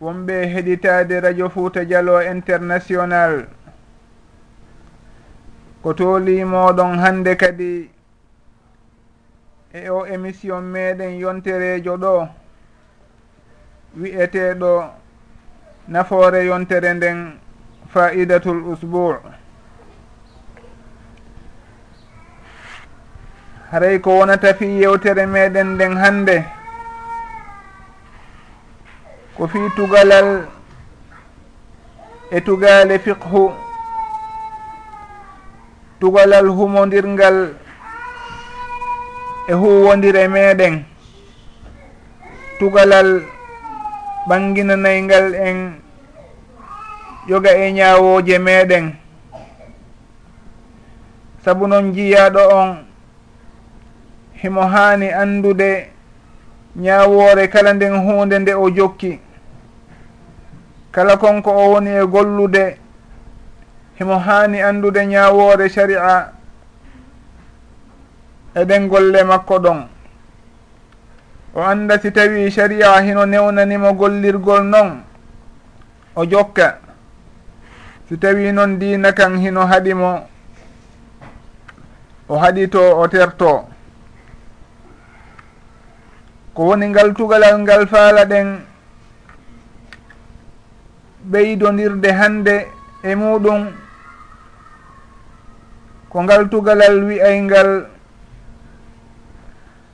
wonɓe heɗitade radio fouta dialo international. Ko tolimoɗon hande kadi e o émission meɗen yonterejo ɗo wi'eteɗo nafoore yontere nden faidatul usbou haray ko wonata fi yewtere meɗen nden hande ko fi tugalal e tugale fiqhu tugalal humodirngal e huwondire meɗen tugalal ɓanginanayngal en yoga e ñawoje meɗen saabu noon jiyaɗo on himo hani andude ñawore kala nden hunde nde o jokki. kala konko o woni e gollude himo haani anndude ñaawoore sharia eɗen golle makko ɗon. O annda si tawi sharia hino newnanimo gollirgol noon o jokka. Si tawi noon diina kan hino haɗimo o haɗito o terto. Ko woni ngal tugalal ngal faala ɗen ɓeydodirde hande e muɗum. Ko ngal tugalal wi'ayngal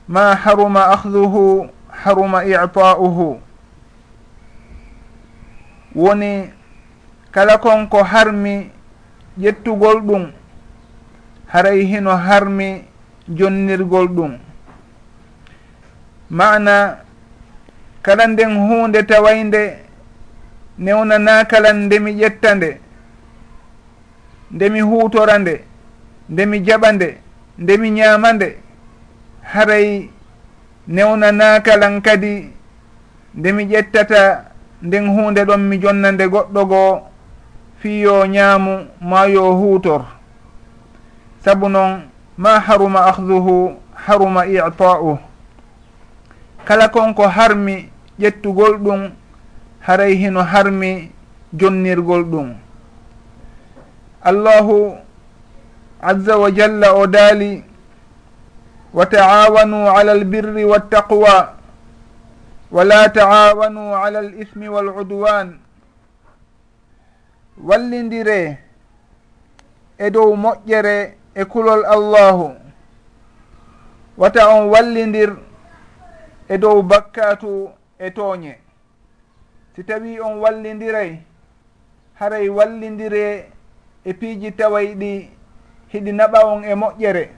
ma haruma ahduhu haruma ita'uhu. Woni kala kon ko harmi ƴettugol ɗum haray hino harmi jonnirgol ɗum. Mana kala nden hunde tawaynde newnana kalan nde mi ƴetta nde nde mi hutora nde nde mi jaɓa nde nde mi ñaama nde haray newnana kalan kadi nde mi ƴettata nden hunde ɗon mi jonna nde goɗɗo goo fi yo ñaamu ma yo hutor saabu noon ma haruma ahduhu haruma ita'uh kala kon ko harmi ƴettugol ɗum haray hino harmi jonnirgol ɗum. Allahu azza wa jalla o daali wa taawanu ala albirri waltaqwa wala taawanu ala al ismi wal wallidire e dow moƴƴere e kulol allahu. Wata on wallidir e dow bakkatu e tooñe. si tawi on wallidiray haray wallidire e piiji taway ɗi hiɗi naɓa on e moƴƴere.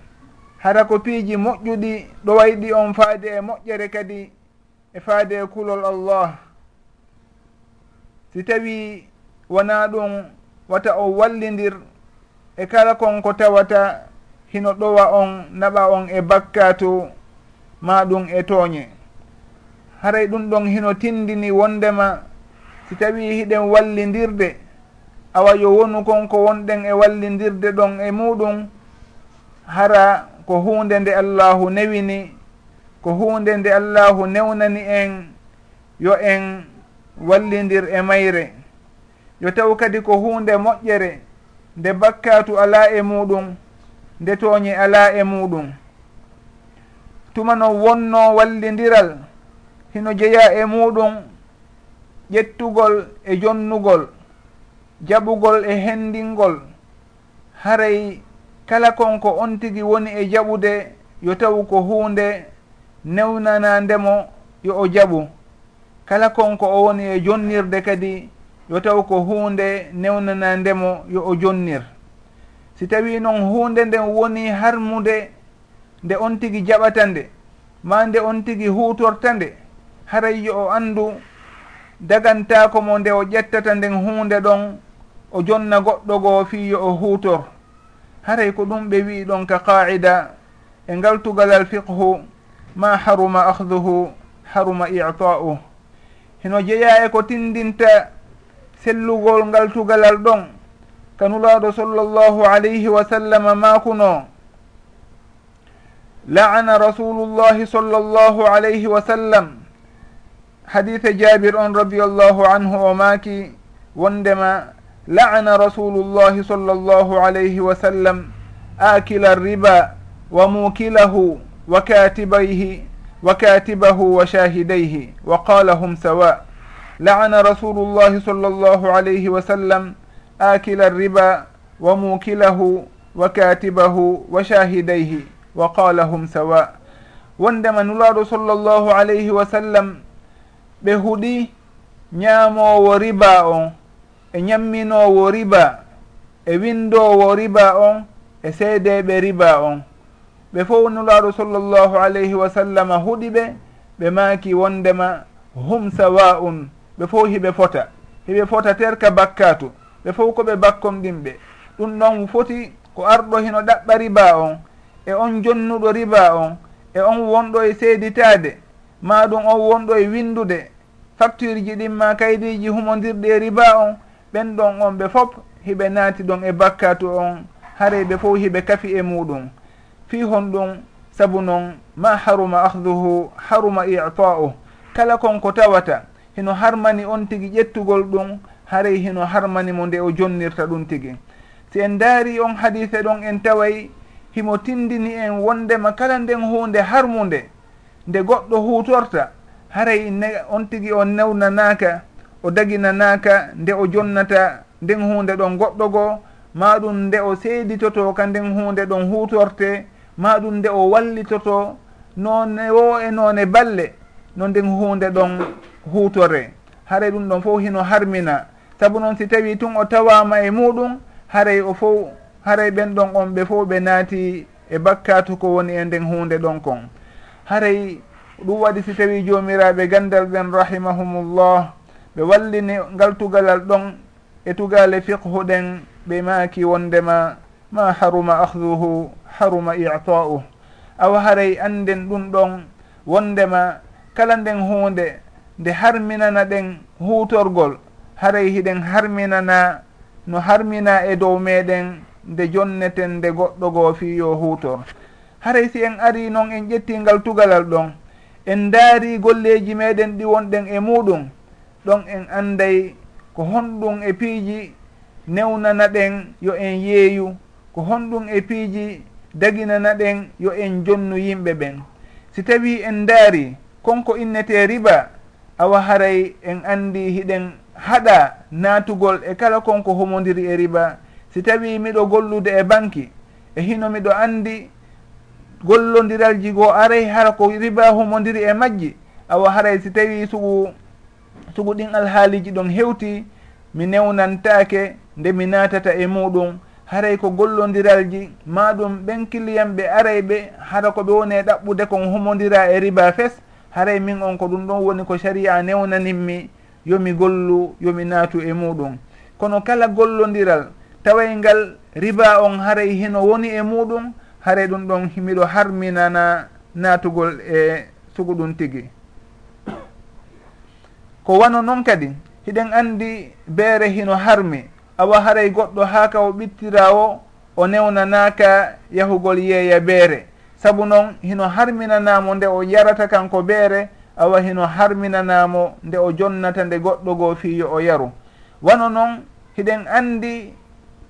Hara ko piiji moƴƴuɗi ɗoway ɗi on faade e moƴƴere kadi e faade e kulol allah. Si tawi wona ɗum wata o wallidir e kala kon ko tawata hino ɗowa on naɓa on e bakkatu ma ɗum e tooñe. haray ɗum ɗon hino tindini wondema si tawi hiɗen wallidirde awa yo wonu konko wonɗen e wallidirde ɗon e muɗum hara ko hunde nde allahu newini ko hunde nde allahu newnani en yo en wallidir e mayre. Yo taw kadi ko hunde moƴƴere nde bakkatu ala e muɗum nde tooñe ala e muɗum. Tuma no wonno wallidiral hino jeeya e muɗum ƴettugol e jonnugol jaɓugol e hendingol haray kala konko on tigi woni e jaɓude yo taw ko hunde newnanandemo yo o jaɓu. Kala konko o woni e jonnirde kadi yo taw ko hunde newnanandemo yo o jonnir. Si tawi noon hunde nden woni harmude nde on tigi jaɓata nde ma nde on tigi hutorta nde haray yo o andu dagantako mo nde o ƴettata nden hunde ɗon o jonna goɗɗo goo fi yo o huutor haray ko ɗum ɓe wii ɗon ka qaida e ngaltugalal fiqhu ma haruma ahduhu haruma ita'u hino jeeya e ko tindinta sellugol ngaltugalal ɗon kanulaaɗo sallllahu alayhi wa sallam maakuno laana rasulullahi sallllahu alayhi wa sallam. hadise jabir on radiallahu anhu o maaki wondema la'ana rasulullahi sall llahu alayhi wa sallam akila riba wa mukilahu wa katibayhi wa katibahu wa shahidayhi wa qala hum sawa. La'ana rasulullahi sall llahu alayhi wa sallam akila riba wa mukilahu wa katibahu wa shahidayhi wa qala hum sawa. Wondema nulaaɗo sallllahu alayhi wa sallam ɓe huɗi ñaamowo riba on e ñamminowo riba e windowo riba on e seedeɓe riba on. Ɓe fof nulaaɗo sallllahu alayhi wa sallam huɗi ɓe ɓe maaki wondema hum sawa'un ɓe fof hiɓe fota. Hiɓe fota terka bakkatu ɓe fof koɓe bakkom ɗinɓe ɗum ɗon foti ko arɗo hino ɗaɓɓa riba on e on jonnuɗo riba on e on wonɗo e seeditade ma ɗum on wonɗo e windude. Facture ji ɗin ma kaydiji humodirɗi e riba on. Ɓen ɗon on ɓe fof hiɓe naati ɗon e bakkatu on. Haray ɓe fof hiɓe kafi e muɗum. Fi hon ɗum saabu noon ma haruma ahduhu haruma ita'u. Kala konko tawata hino harmani on tigi ƴettugol ɗum haray hino harmani mo nde o jonnirta ɗum tigi. Si en daari on hadise ɗon en taway himo tindini en wondema kala nden hunde harmunde. nde goɗɗo hutorta haray ne on tigi o newnanaka o daginanaka nde o jonnata nden hunde ɗon goɗɗo goo ma ɗum nde o seeditoto ka nden hunde ɗon hutorte ma ɗum nde o wallitoto noone wo e, e noone balle no nden hunde ɗon hutore haray ɗum ɗon fof hino harmina. Saabu noon si tawi tun o tawama e muɗum haray o fof haray ɓen ɗon on ɓe fof ɓe naati e bakkatu ko woni e nden hunde ɗon kon. haray ɗum waɗi si tawi jomiraɓe gandal ɓen rahimahumullah ɓe wallini ngal tugalal ɗon e tugale fiqhu ɗen ɓe maaki wondema ma haruma ahduhu haruma ita'u. Awa haray anden ɗum ɗon wondema kala nden hunde nde harminana ɗen hutorgol haray hiɗen harminana no harmina e dow meɗen nde jonneten nde goɗɗo goo fi yo hutor haray si en ari noon en ƴettingal tugalal ɗon. En daari golleji meɗen ɗi wonɗen e muɗum ɗon en anday ko honɗum e piiji newnana ɗen yo en yeeyu. Ko honɗum e piiji daginana ɗen yo en jonnu yimɓe ɓen. Si tawi en daari konko innete riba awa haray en andi hiɗen haɗa naatugol e kala konko homodiri e riba. Si tawi miɗo gollude e banki e hino miɗo andi gollondiralji goo aray hara ko riba humodiri e majji awa haray si tawi sugu sugu ɗin alhaaliji ɗon hewti mi newnantake nde mi natata e muɗum. Haray ko gollodiralji maɗum ɓen kiliyam ɓe aray ɓe hara koɓe woni e ɗaɓɓude kon homodira e riba fes. Haray min on ko ɗum ɗon woni ko sharia newnaninmi yomi gollu yomi naatu e muɗum. Kono kala gollodiral taway ngal riba on haray hino woni e muɗum hare ɗum ɗon miɗo harminana natugol e sugu ɗum tigi. Ko wano noon kadi hiɗen andi beere hino harmi awa haray goɗɗo ha ka o ɓittira o o newnanaka yahugol yeeya beere. Saabu noon hino harminanamo nde o yarata kanko beere awa hino harminanamo nde o jonnata nde goɗɗo goo fiyo o yaru. Wano noon hiɗen andi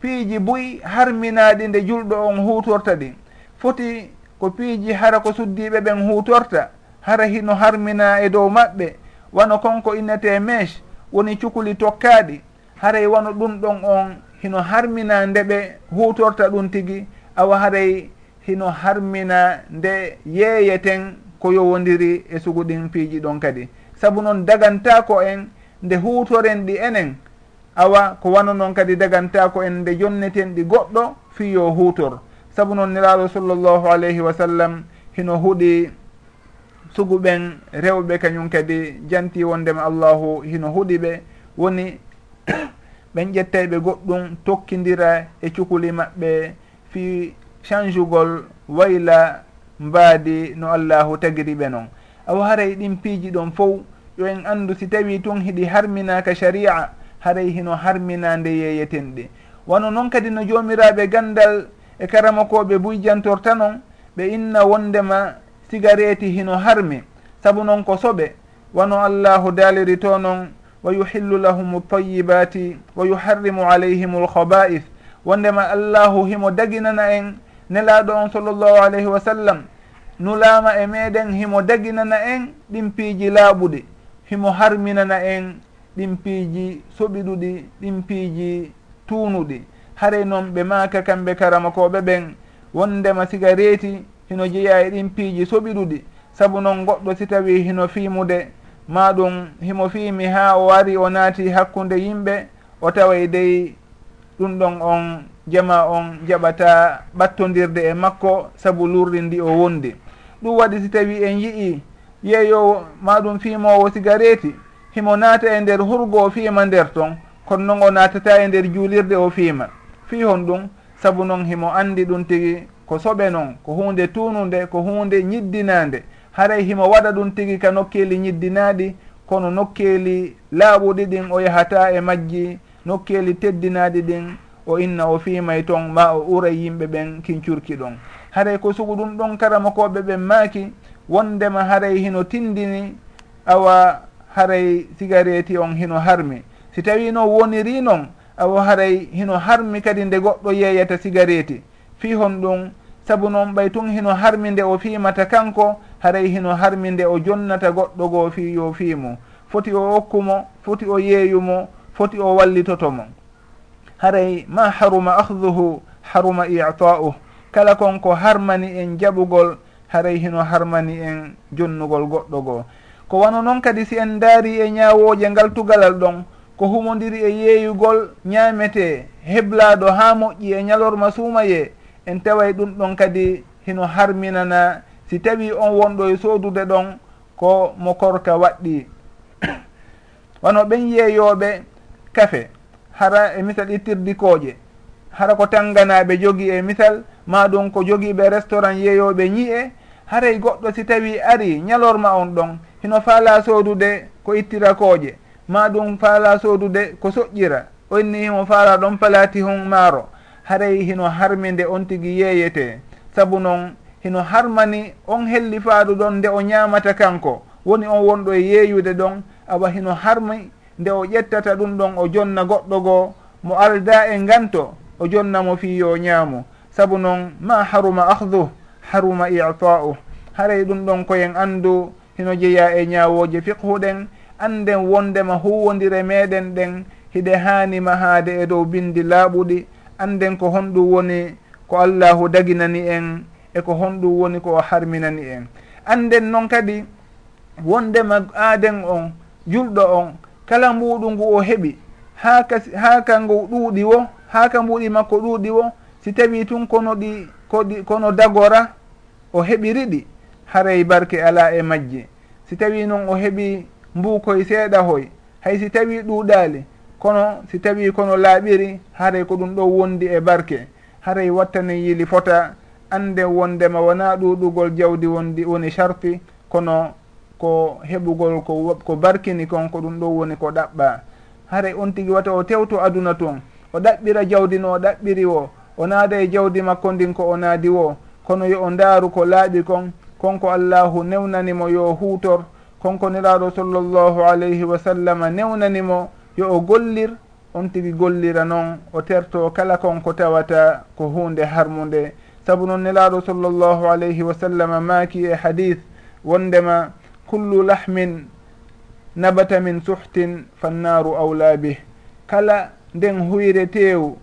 piiji buyi harminaɗi nde julɗo on hutorta ɗi. foti ko piiji hara ko suddiɓe ɓen hutorta hara hino harmina e dow maɓɓe. Wano konko innete meche woni cukuli tokkaɗi haray wano ɗum ɗon on hino harmina nde ɓe hutorta ɗum tigi. Awa haray hino harmina nde yeeyeten ko yowodiri e suguɗin piiji ɗon kadi. Saabu noon dagantako en nde hutoren ɗi enen awa ko wano noon kadi dagantako en nde jonneten ɗi goɗɗo fiyo hutor saabu noon niraaɗo sallllahu alayhi wa sallam hino huuɗi suguɓen rewɓe kañum kadi janti wondema allahu hino huuɗi ɓe woni ɓen ƴettayɓe goɗɗum tokkidira e cukuli maɓɓe fi changugol wayla mbaadi no allahu tagiri ɓe noon awa haray ɗin piiji ɗon fof yo en anndu si tawi tun hiɗi harminaka sharia haray hino harmina nde yeeyetenɗe wano noon kadi no joomiraɓe gandal e karama koɓe buyjantorta noon ɓe inna wondema sigareti hino harmi saabu noon ko soɓe. Wano allahu daaliri to noon wa yuhillu lahum ltayibati wa yuharrimu alayhim lkhaba'is wondema allahu himo daginana en nelaɗo on sallllahu alayhi wa sallam nulama e meɗen himo daginana en ɗin piiji laaɓuɗi himo harminana en ɗin piiji soɓiɗuɗi ɗin piiji tuunuɗi. haray noon ɓe maaka kamɓe karamakoɓe ɓen. Wondema siga reeti hino jeeya e ɗin piiji soɓiɗuɗi saabu noon goɗɗo si tawi hino fiimude. Ma ɗum himo fiimi ha o wari o naati hakkunde yimɓe o taway dey ɗum ɗon on jama on jaɓata ɓattodirde e makko saabu lurri ndi o wondi. Ɗum waɗi si tawi en yii yeeyowo maɗum fiimowo sigareti himo naata e nder hurgo o fiima nder ton kono noon o naatata e nder juulirde o fiima. fi hon ɗum sabu noon himo andi ɗum tigi ko soɓe noon ko hunde tunude ko hunde ñiddinande haray himo waɗa ɗum tigi ka nokkeli ñiddinaɗi kono nokkeli laaɓuɗi ɗin o yahata e majji nokkeli teddinaɗi ɗin o inna o fiimay toon ma o uray yimɓe ɓen kincurki ɗon. Haray ko sugu ɗum ɗon karamakoɓe ɓen maaki wondema haray hino tindini awa haray sigareti on hino harmi. Si tawi no woniri noon o haray hino harmi kadi nde goɗɗo yeeyata sigareti fi hon ɗum saabu noon ɓay tun hino harmi nde o fiimata kanko haray hino harmi nde o jonnata goɗɗo goo fi yo fiimu. Foti o okkumo foti o yeeyumo foti o wallitotomo. Haray ma haruma ahduhu haruma ita'uh kala kon ko harmani en jaɓugol haray hino harmani en jonnugol goɗɗo goo. Ko wano noon kadi si en daari e ñaawooje ngal tugalal ɗon ko humodiri e yeeyugol ñaamete heblaɗo ha moƴƴi e ñalorma suumaye en taway ɗum ɗon kadi hino harminana. Si tawi on wonɗo e soodude ɗon ko mo korka waɗɗi. Wano ɓen yeeyooɓe kafe hara e misal ittirdikooƴe hara ko tanganaaɓe jogi e misal ma ɗum ko jogiiɓe restaurant yeeyooɓe ñi'e. Haray goɗɗo si tawi ari ñalorma on ɗon hino faala soodude ko ittirakooƴe ma ɗum faala soodude ko soƴƴira. Onni himo faala ɗon palati hon maaro. Haray hino harminde on tigi yeeyete. Sabu noon hino harmani on helli faadu ɗon nde o ñaamata kanko. Woni on wonɗo e yeeyude ɗon awa hino harmi nde o ƴettata ɗum ɗon o jonna goɗɗo goo mo alda e nganto o jonnamo fi yo ñaamu. Sabu noon ma haruma ahduh haruma ita'u haray ɗum ɗon koyen anndu hino jeeya e ñaawoje fiqhuɗen anden wondema huwodire meɗen ɗen hiɗe hanima haade e dow bindi laaɓuɗi. Anden ko honɗum woni ko allahu daginani en e ko honɗum woni ko o harminani en. Anden noon kadi wondema aaden on julɗo on kala mbuɗu ngu o heɓi? Haa kas haa kangu ɗuuɗi wo? Haa ka mbuɗi makko ɗuuɗi wo? Si tawi tun kono ɗi koɗi kono dagora o heɓiriɗi? Haray barke ala e majje. Si tawi noon o heɓi mbukoye seeɗa hoy. Hay si tawi ɗuuɗaali kono si tawi kono laaɓiri haray ko ɗum ɗo wondi e barke. Haray wattani yili fota ande wondema wona ɗuɗugol jawdi wondi woni charti kono ko heɓugol ko ko barkini kon ko ɗum ɗo woni ko ɗaɓɓa. Haray on tigi wata o tewto aduna toon o ɗaɓɓira jawdi no o ɗaɓɓiri o o naada e jawdi makko ndin ko o naadi wo. Kono yo o ndaaru ko laaɓi kon konko allahu newnanimo yo huutor konkoniɗaɗo sallllahu alayhi wa sallam newnanimo yo o gollir on tigi gollira noon o terto kala kon ko tawata ko hunde harmude saabu noon nelaɗo sallllahu alayhi wa sallam maaki e hadith wondema kullu lahmin nabata min suhtin fannaru awla bih. Kala nden huyre tew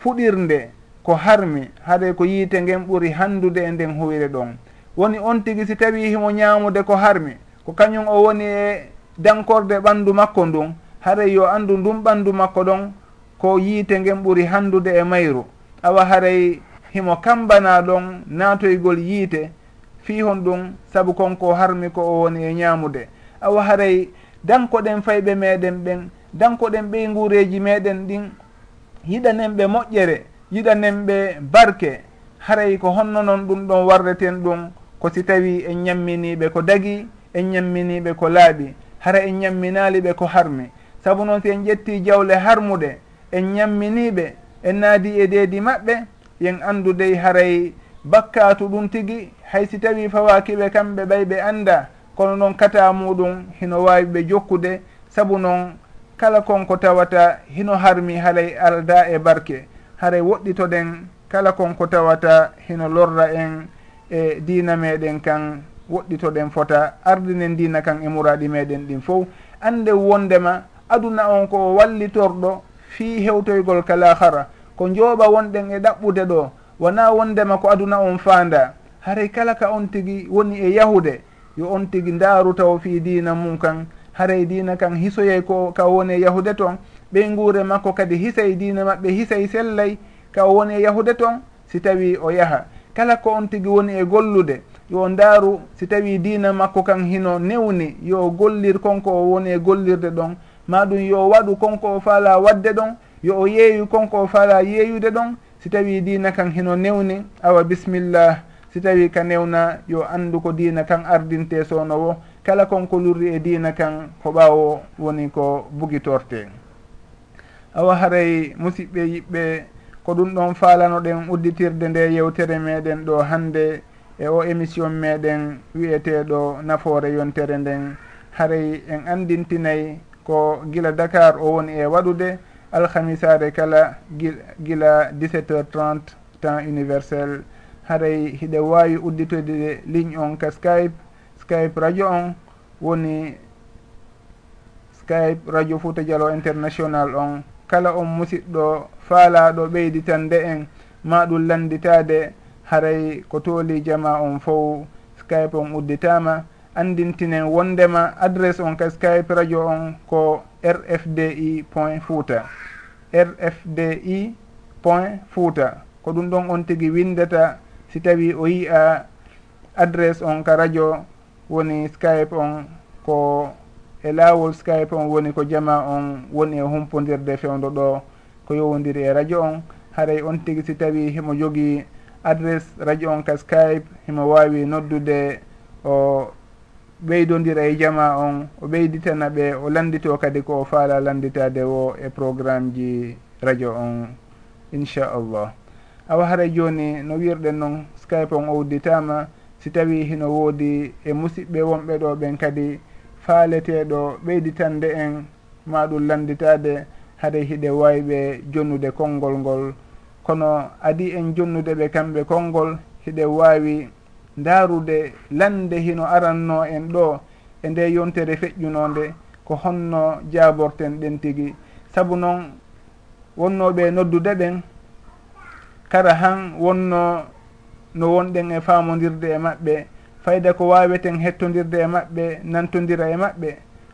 fuɗirnde ko harmi haɗa ko yiite ngen ɓuri handude e nden huyre ɗon. Woni on tigi si tawi himo ñaamude ko harmi ko kañum o woni e dankorde ɓanndu makko ndun haray yo anndu ndun ɓanndu makko ɗon ko yiite ngen ɓuri handude e mayru. Awa haray himo kambana ɗon naatoygol yiite fiihon ɗum sabu konko harmi ko o woni e ñaamude awa haray dankoɗen fayɓe meɗen ɓen dankoɗen ɓey nguureji meɗen ɗin yiɗanen ɓe moƴƴere yiɗanen ɓe barke. Haray ko honno noon ɗum ɗon warreten ɗum ko si tawi en ñamminiɓe ko dagi en ñamminiɓe ko laaɓi hara en ñamminaliɓe ko harmi. Saabu noon si en ƴetti jawle harmuɗe en ñamminiɓe en naadi e deedi maɓɓe yen andudey haray bakkatu ɗum tigi hay si tawi fawakiɓe kamɓe ɓay ɓe anda kono noon kata muɗum hino wawi ɓe jokkude. Saabu noon kala konko tawata hino harmi haray alda e barke. Haray woɗɗitoɗen kala konko tawata hino lorra en e dina meɗen kan. woɗɗitoɗen fota ardinen dina kan e muraɗi meɗen ɗin fof. Ande wondema aduna on ko wallitorɗo fi hewtoygol kala hara. Ko jooɓa wonɗen e ɗaɓɓude ɗo. Wona wondema ko aduna on faanda haray kala ka on tigi woni e yahude. Yo on tigi ndaaru taw fi dina mum kan. Haray dina kan hisoyey ko ka woni e yahude toon ɓey nguure makko kadi hisay dina maɓɓe hisay sellay ka woni e yahude toon si tawi o yaha. Kala ko on tigi woni e gollude. yo ndaaru si tawi diina makko kan hino newni yo gollir konko o woni e gollirde ɗon. Ma ɗum yo waɗu konko o faala wadde ɗon yo o yeeyu konko o faala yeeyude ɗon. Si tawi diina kan hino newni awa bisimillah si tawi ka newna yo anndu ko diina kan ardinte sownowo kala konko lurri e diina kan ko ɓaawo woni ko bugitorte. Awa haray musidɓe yiɓɓe ko ɗum ɗon faalanoɗen udditirde nde yewtere meɗen ɗo hannde e o émission meɗen wiyeteɗo nafoore yontere nden haray en andintinayi ko gila dakar o woni e waɗude alhamisare kala gila 17 heures 30 temps universel. Haray hiɗe wawi udditode ligne on ka skype skype radio on woni skype radio fouta dialo international on. Kala on musidɗo faalaɗo ɓeyditande en ma ɗum landitade haray ko tooli jama on fof skype on udditama andintinen wondema adresse on ka skype radio on ko rfdi point fouta. Rfdi point fouta. Ko ɗum ɗon on tigui windata si tawi o yiya adresse on ka radio woni skype on ko e laawol skype on woni ko jama on woni e humpodirde fewdo ɗo ko yowodiri e radio on. Haray on tigui si tawi himo jogui adresse radio on ka skype himo wawi noddude o ɓeydodira e jama on o ɓeyditana ɓe o landito kadi ko o faala landitade o e programme ji radio on inchallah. Awa hara joni no wirɗen noon skype on o udditama si tawi hino woodi e musidɓe wonɓe ɗo ɓen kadi faaleteɗo ɓeyditande en ma ɗum landitade haade hiɗe wayɓe jonnude konngol ngol kono adi en jonnude ɓe kamɓe konngol hiɗe waawi ndaarude lande hino aranno en ɗo e nde yontere feƴƴunonde ko honno jaaborten ɗen tigi. Sabu noon wonnoɓe noddude ɓen kara han wonno no wonɗen e faamodirde e maɓɓe. Fayda ko waweten hettodirde e maɓɓe nantodira e maɓɓe.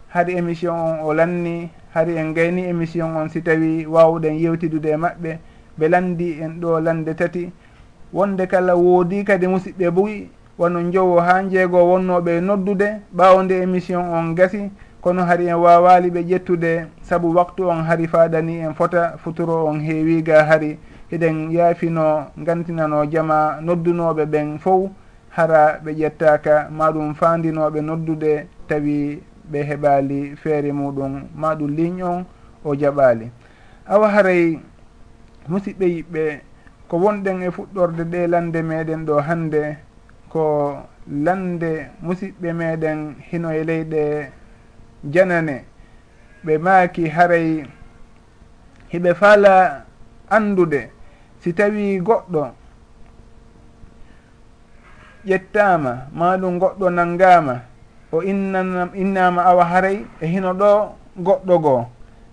Hari émission on o lanni hari en gayni émission on si tawi wawɗen yewtidude e maɓɓe. ɓe landi en ɗo lande tati. Wonde kala woodi kadi musidɓe boyi wono jowo ha jeego wonnoɓe noddude ɓawde émission on gasi. Kono hari en wawali ɓe ƴettude saabu waktu on hari faɗani en fota futuro on heewiga hari. Eɗen yaafino gantinano jama noddunoɓe ɓen fof hara ɓe ƴettaka maɗum fandinoɓe noddude tawi ɓe heɓali feere muɗum. Maɗum ligne on o jaɓali awa haray musidɓe yiɓɓe ko wonɗen e fuɗɗorde ɗe lande meɗen ɗo hande ko lande musidɓe meɗen hino e leyɗe janane. Ɓe maaki haray hiɓe faala andude si tawi goɗɗo ƴettama maɗum goɗɗo nanggama o innanam innama awa haray e hino ɗo goɗɗo goo.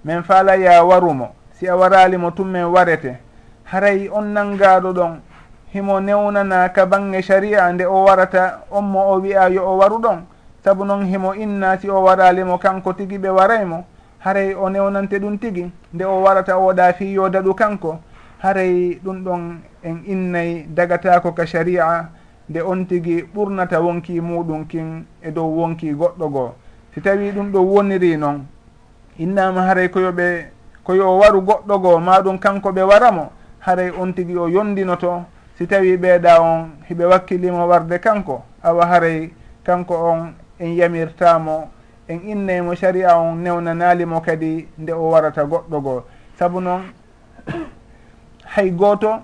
Min faalaya warumo. si a waralimo tummen warete. Haray on nanngaɗo ɗon himo newnana ka bange sharia nde o warata on mo o wi'a yo o waru ɗon. Saabu noon himo inna si o waralimo kanko tigi ɓe waraymo haray o newnante ɗum tigi nde o warata oɗa fi yodaɗu kanko. Haray ɗum ɗon en innay dagatako ka sharia nde on tigi ɓurnata wonki muɗum kin e dow wonki goɗɗo goo. Si tawi ɗum ɗo woniri noon innama haray koyoɓe ko yo waru goɗɗo goo maɗum kanko ɓe waramo? Haray on tigi o yondinoto si tawi ɓeeɗa on hiɓe wakkilimo warde kanko. Awa haray kanko on en yamirtamo en innaymo sharia on newnanalimo kadi nde o warata goɗɗo goo. Saabu noon hay gooto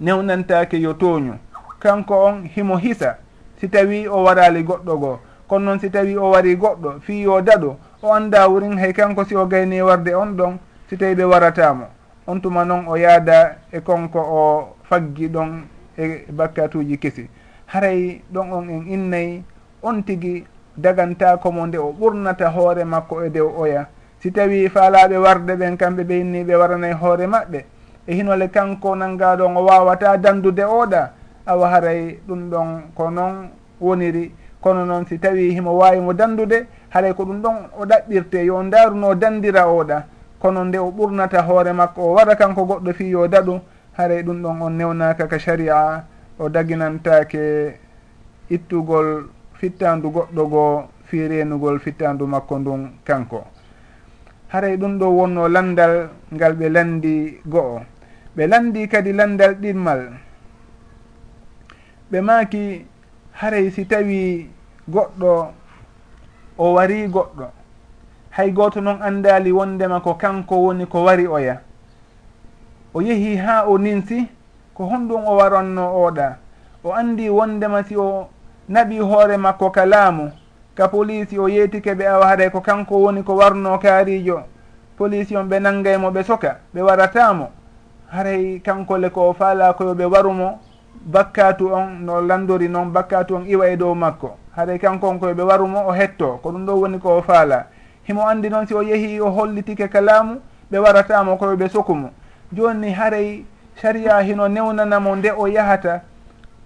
newnantake yo tooñu. Kanko on himo hisa. Si tawi o warali goɗɗo goo kono noon si tawi o wari goɗɗo fi yo daɗo o anda wurin hay kanko si o gayni warde on ɗon si tawi ɓe waratamo on tuma noon o yaada e konko o faggi ɗon e bakkatuji kesi. Haray ɗon on en innayi on tigi dagantakomo nde o ɓurnata hoore makko e dew oya. Si tawi faalaɓe warde ɓen kamɓe ɓe inni ɓe waranay hoore maɓɓe e hinole kanko nangaɗon o wawata dandude oɗa awa haray ɗum ɗon ko noon woniri kono noon si tawi himo wawi mo dandude haray ko ɗum ɗon o ɗaɓɓirte yo daruno dandira oɗa kono nde o ɓurnata hoore makko o waɗa kanko goɗɗo fi yo daɗu haray ɗum ɗon on newnaka ka sharia o daginantake ittugol fittandu goɗɗo goo fi renugol fittandu makko ndun kanko. Haray ɗum ɗo wonno landal ngal ɓe landi go'o. Ɓe landi kadi landal ɗimmal ɓe maaki haray si tawi goɗɗo o wari goɗɗo. Hay gooto noon andali wondema ko kanko woni ko wari oya. O yehi ha o ninsi ko honɗum o waranno oɗa o andi wondema si o naɓi hoore makko ka laamu ka polisi o yeetike ɓe awa haɗay ko kanko woni ko warno kaarijo polisi on ɓe nanggaymo ɓe soka ɓe waratamo haray kanko le ko o faala koyo ɓe warumo bakkatu on no landori noon bakkatu on iwa e dow makko. Haɗay kankon koye ɓe warumo o hetto. Ko ɗum ɗo woni ko o faala. Himo andi noon si o yeehi o hollitike kalamu ɓe waratamo koye ɓe sokumo joni haray saria hino newnanamo nde o yahata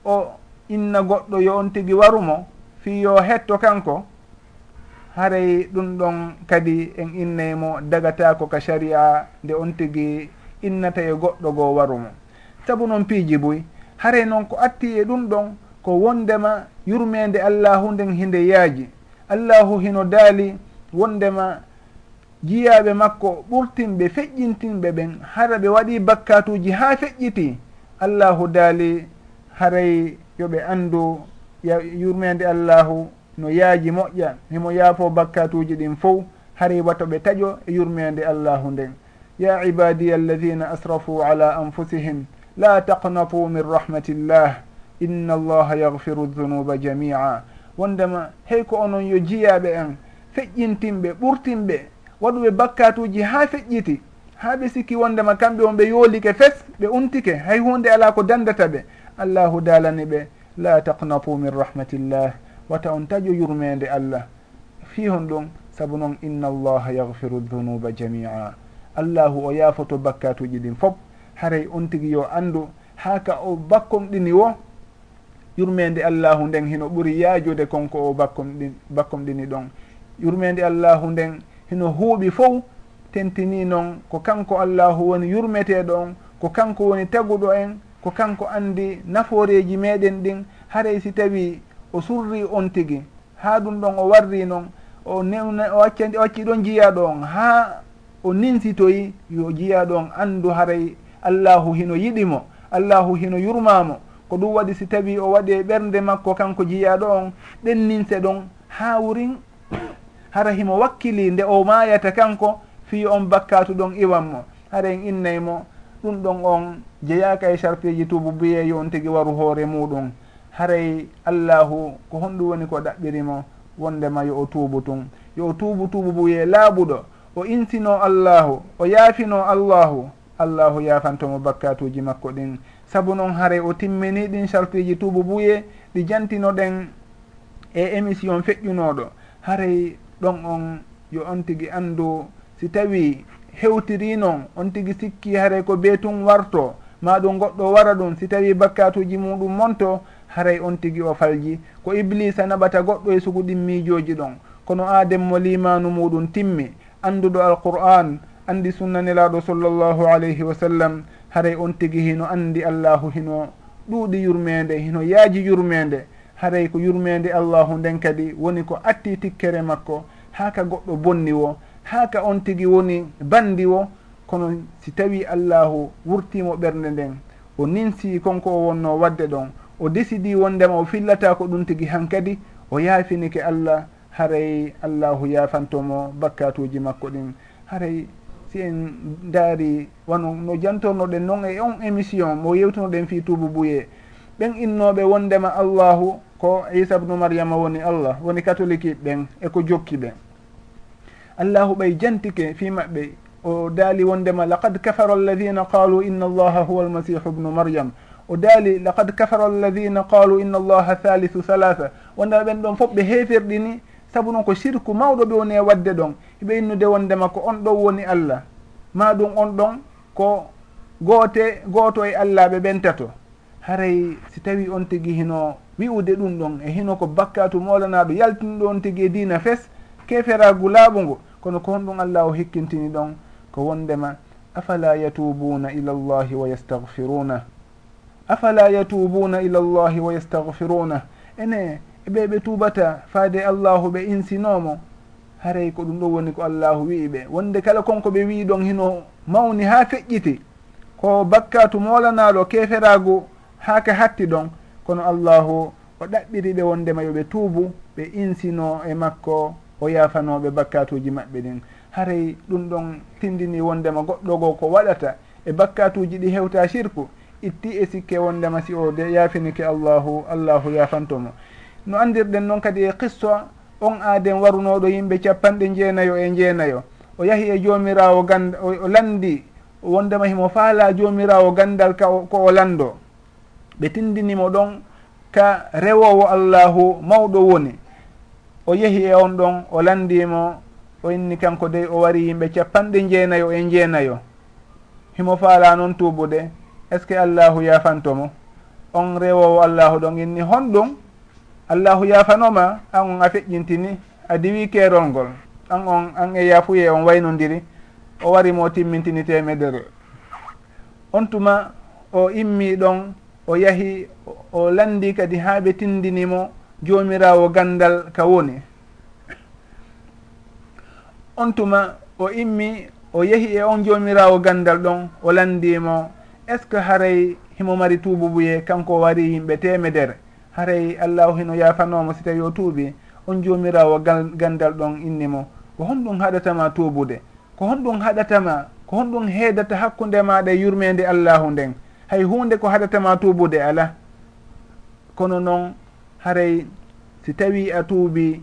o inna goɗɗo yo on tigui warumo fi yo hetto kanko haray ɗum ɗon kadi en innaymo dagatako ka saria nde on tigui innata e goɗɗo goo warumo. Saabu noon piiji boy hare noon ko atti e ɗum ɗon ko wondema yurmede allahu nden hinde yaaji. Allahu hino daali wondema jiyaɓe makko ɓurtinɓe feƴƴintinɓe ɓen hara ɓe waɗi bakkatuji ha feƴƴiti. Allahu daali haray yoɓe andu yurmede allahu no yaaji moƴƴa. Himo yaafo bakkatuji ɗin fof haray wato ɓe taƴo e yurmede allahu nden. Ya ibadiya alladina asrafu ala anfusihim la taqnatu min rahmatillah inna allaha yahfiru dunuba jamia wondema hey ko onon yo jiyaɓe en feƴƴintinɓe ɓurtinɓe waɗuɓe bakkatuji ha feƴƴiti. Ha ɓe sikki wondema kamɓe on ɓe yoolike fes ɓe untike hay hunde ala ko dandata ɓe. Allahu dalani ɓe la taqnatu min rahmatillah. Wata on taƴo yurmede allah. Fi hon ɗum saabu noon inna allaha yahfiru dunuba jamia allahu o yaafoto bakkatuji ɗin fof. haray on tigi yo anndu haa ka o bakkom ɗini wo yurmede allahu nden hino ɓuri yaajude konko o bakkom ɗi bakkom ɗini ɗon. Yurmede allahu nden hino huuɓi fof tentini noon ko kanko allahu woni yurmeteɗo on ko kanko woni taguɗo en ko kanko andi naforeji meɗen ɗin. Haray si tawi o surri on tigi ha ɗum ɗon o warri noon o newna o acca o acci ɗon jiyaɗo on. Ha o ninsitoyi yo jiyaɗo on andu haray allahu hino yiɗimo allahu hino yurmamo. Ko ɗum waɗi si tawi o waɗi e ɓernde makko kanko jiyaɗo on ɗenninse ɗon ha wurin hara himo wakkili nde o mayata kanko fi on bakkatu ɗon iwanmo hara en innaymo ɗum ɗon on jeyaka e sharpeji tubu biye yo on tigui waru hoore muɗum. Haray allahu ko honɗum woni ko ɗaɓɓirimo wondema yo o tuubu tun. Yo o tuubu tuubu buye laaɓuɗo o insino allahu o yaafino allahu allahu yafantomo bakkatuji makko ɗin. Saabu noon haare o timmini ɗin sartiji tuubu buye ɗi jantinoɗen e émission feƴƴunoɗo. Haray ɗon on yo on tigui andu si tawi hewtiri noon on tigui sikki haray ko beetum warto ma ɗum goɗɗo wara ɗum si tawi bakkatuji muɗum monto haray on tigui o falji. Ko iblisa naɓata goɗɗo e sugu ɗin miijoji ɗon kono ademmo limanu muɗum timmi. Anduɗo alqur'an andi sunnanelaɗo sallllahu alayhi wa sallam haray on tigi hino andi allahu hino ɗuuɗi yurmede hino yaaji yurmede haray ko yurmede allahu nden kadi woni ko atti tikkere makko ha ka goɗɗo bonni wo ha ka on tigi woni bandi wo kono si tawi allahu wurtimo ɓernde nden. O ninsi konko o wonno wadde ɗon o décidi wondema o fillata ko ɗum tigi han kadi o yaafinike allah haray allahu yaafantomo bakkatuji makko ɗin. Haray si en daari wano no jantornoɗen noon e on émission mo yewtunoɗen fi tuubu buye. Ɓen innoɓe wondema allahu ko isa bnu mariama woni allah woni catholique ɓen eko jokki ɓen. Allahu ɓay jantike fi maɓɓe o daali wondema laqad kafara alladina qalu inna allaha huwa almasihu bnu maryam. O daali laqad kafara alladina qalu inna allaha thalithu thalatha. Wondema ɓen ɗon fof ɓe heefirɗini saabu noon ko sirku mawɗo ɓe woni e wadde ɗon. eɓe innude wondema ko on ɗon woni allah. Ma ɗum on ɗon ko goote gooto e allah ɓe ɓentato. Haray si tawi on tigi hino wi'ude ɗum ɗon e hino ko bakkatu molanaɗo yaltini ɗo on tigi e dina fes keferagu laaɓu ngu. Kono ko honɗum allah o hikkintini ɗon ko wondema afala yatubuna ila llahi wa yastahfiruna afala yatubuna ila llahi wa yastahfiruna ene eɓe ɓe tubata faade allahu ɓe insinomo haray ko ɗum ɗo woni ko allahu wii ɓe. Wonde kala konko ɓe wii ɗon hino mawni ha feƴƴiti ko bakkatu molanaɗo keferagu ha hatti ɗon kono allahu o ɗaɓɓiri ɓe wondema yoɓe tuubu ɓe insino e makko o yafanoɓe bakkatuji maɓɓe ɗin. Haray ɗum ɗon tindini wondema goɗɗo go ko waɗata e bakkatuji ɗi hewta sirku itti e sikke wondema si o de yafinike allahu allahu yafantomo no andirɗen noon kadi e qissa on aaden warunoɗo yimɓe capanɗe jeenayo e jeenayo. O yahi e joomirawo ganda o landi wondema himo faala joomirawo gandal ka ko o lando. Ɓe tindinimo ɗon ka rewowo allahu mawɗo woni. O yehi e on ɗon o landimo o inni kanko dey o wari yimɓe capanɗe jeenayo e jeenayo. Himo faala noon tuubude est ce que allahu yafantomo on rewowo allahu ɗon inni honɗum allahu yafanoma an on a feƴƴintini a diwi keerol ngol. An on an e yafuye on waynodiri o wari mo timmintini temedere e on tuma o immi ɗon o yahi o landi kadi ha ɓe tindinimo jomirawo gandal ka woni. On tuma o immi o yehi e on jomirawo gandal ɗon o landimo. Est ce que haray himo mari tububuye kanko wari yimɓe temedere e haray allahu hino yafanomo si tawi o tuuɓi on jomirawo gandal ɗon innimo ko honɗum haɗatama tuubude ko honɗum haɗatama ko honɗum heedata hakkude maɗa e yurmede allahu nden. Hay hunde ko haɗatama tuubude ala? Kono noon haray si tawi a tuubi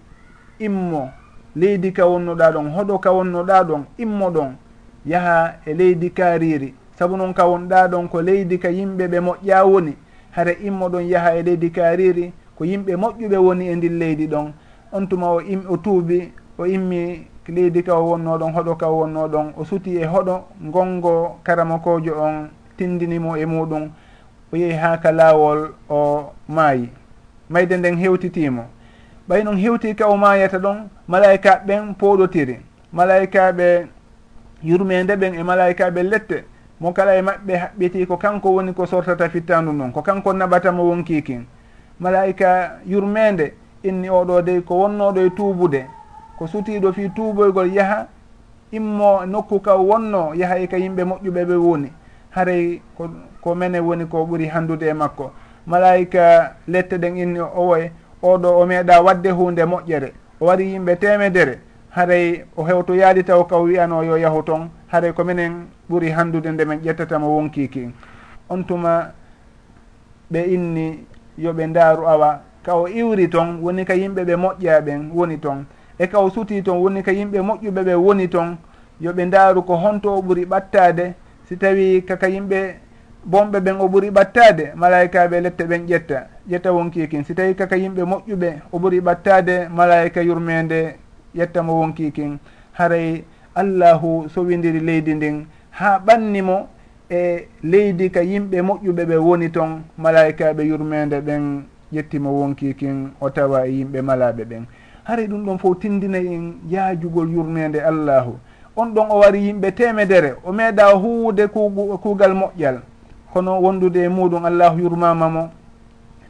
immo leydi ka wonnoɗa ɗon hoɗo ka wonnoɗa ɗon immo ɗon yaha e leydi kaariri saabu noon ka wonɗa ɗon ko leydi ka yimɓe ɓe moƴƴa woni. hara immoɗon yaha e leydi kariri ko yimɓe moƴƴuɓe woni e ndin leydi ɗon. On tuma o im o tuubi o immi leydi ka o wonno ɗon hoɗo ka o wonno ɗon o suti e hoɗo gongo karamakojo on tindinimo e muɗum. O yehi ha ka laawol o maayi. Mayde nden hewtitimo. Ɓay noon hewti ka o maayata ɗon malayikaɓe ɓen pooɗotiri malayikaɓe yurmede ɓen e malayikaɓe lette. mo kala e maɓɓe haɓɓiti ko kanko woni ko sortata fittandu noon ko kanko naɓatamo wonki kin. Malaika yurmede inni oɗo dey ko wonnoɗo e tuubude. Ko sutiɗo fi tuuboygol yaha immo nokku ka wonno yaha e ka yimɓe moƴƴuɓe ɓe woni. Haray ko ko mene woni ko ɓuri handude e makko. Malaika lette ɗen inni o oɗo o meeɗa wadde hunde moƴƴere. O wari yimɓe temedere haray o hewto yaadi taw ka wiyano yo yahu toon haɗay ko minen ɓuri handude nde min ƴettatamo wonkiki on tuma ɓe inni yoɓe ndaaru awa ka o iwri toon woni ka yimɓe ɓe moƴƴa ɓen woni toon e ka o suti toon woni ka yimɓe moƴƴuɓe ɓe woni toon yoɓe ndaaru ko honto o ɓuri ɓattade. Si tawi kaka yimɓe bonɓe ɓen o ɓuri ɓattade malayikaɓe lette ɓen ƴetta ƴetta wonkikin si tawi kaka yimɓe moƴƴuɓe o ɓuri ɓattade malayika yurmede ƴettamo wonkikin haray allahu sowidiri leydi ndin ha ɓannimo e leydi ka yimɓe moƴƴuɓe ɓe woni toon malaikaɓe yurmede ɓen ƴettimo wonkikin o tawa e yimɓe malaɓe ɓen. Haray ɗum ɗon fof tindinayi en yaajugol yurmede allahu. On ɗon o wari yimɓe temedere o meeɗa huwude kuugal moƴƴal. Kono wondude e muɗum allahu yurmama mo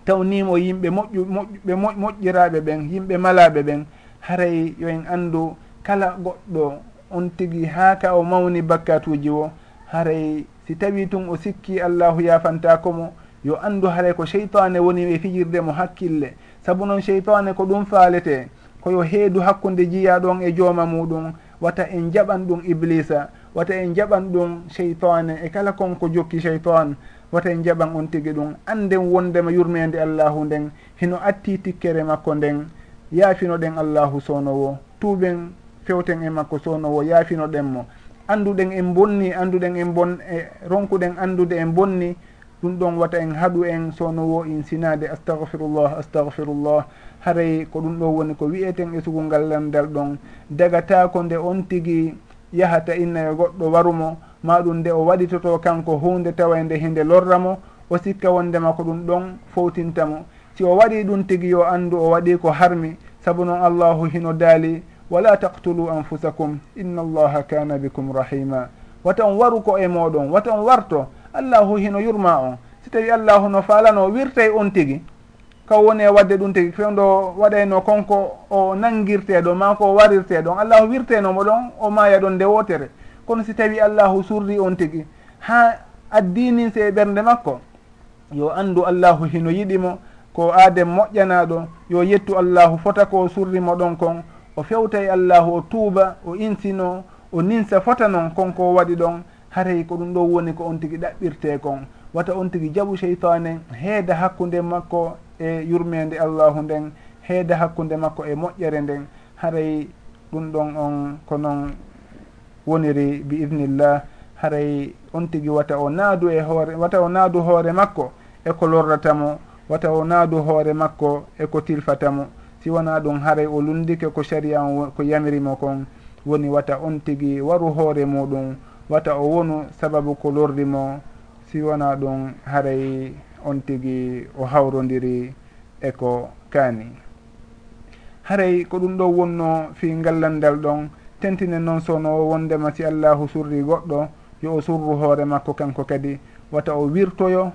tawnimo yimɓe moƴƴu moƴƴuɓe moƴƴiraɓe ɓen yimɓe malaɓe ɓen haray yo en andu kala goɗɗo on tigi haa ka o mawni bakkatuji o haray si tawi tun o sikki allahu yafantakomo yo anndu haray ko cheytane woni e fijirde mo hakkille. Sabu noon cheytane ko ɗum faalete koyo heedu hakkunde jiya ɗon e jooma muɗum wata en jaɓan ɗum iblisa wata en jaɓan ɗum cheytane e kala konko jokki cheytan wata en jaɓan on tigi ɗum. Anden wondema yurmede allahu nden hino atti tikkere makko nden yaafino ɗen allahu sownowo tuuɓen fewten e makko sownowo yaafino yaafinoɗen mo. Annduɗen en bonni annduɗen en bon e ronkuɗen anndude en bonni ɗum ɗon wata en haɗu en sownowo in sinade astahfirullah astahfirullah haray ko ɗum ɗo woni ko wiyeten e sugungal landal ɗon. Dagatako nde on tigi yahata inna e goɗɗo warumo ma ɗum nde o waɗitoto kanko hunde tawa e nde hinde lorramo o sikka wondema ko ɗum ɗon fowtintamo si o waɗi ɗum tigi yo anndu o waɗi ko harmi saabu noon allahu hino daali wala taqtulu anfusakum inna allaha kana bikum rahima watan waru ko e moɗon watan warto allahu hino yurma on si tawi allahu no falano wirtay on tigi kaw woni e wadde ɗum tigi fewdo waɗayno konko o nanguirteɗo ma ko warirteɗon allahu wirtenomo ɗon o maya ɗon nde wotere kono si tawi allahu surri on tigi ha addininse e ɓernde makko yo andu allahu hino yiɗimo ko aaden moƴƴanaɗo yo yettu allahu fota ko surrimo ɗon kon o fewtay allahu o tuuba o insino o ninsa fota noon konko waɗi ɗon haray ko ɗum ɗo woni ko on tigi ɗaɓɓirte kon. Wata on tigi jaɓu cheytane heeda hakkude makko e yurmede allahu nden heeda hakkude makko e moƴƴere nden. Haray ɗum ɗon on ko noon woniri bi idnillah haray on tigi wata o naadu e hoore wata o naadu hoore makko eko lorratamo. Wata o naadu hoore makko eko tilfatamo. si wona ɗum haray o lundike ko saria o ko yamirimo kon woni wata on tigi waru hoore muɗum wata o wonu sababu ko lordimo si wona ɗum haray on tigi o hawrodiri e ko kaani. Haray ko ɗum ɗo wonno fi ngallandal ɗon tentine noon sono wondema si allahu surri goɗɗo yo o surru hoore makko kanko kadi wata o wirtoyo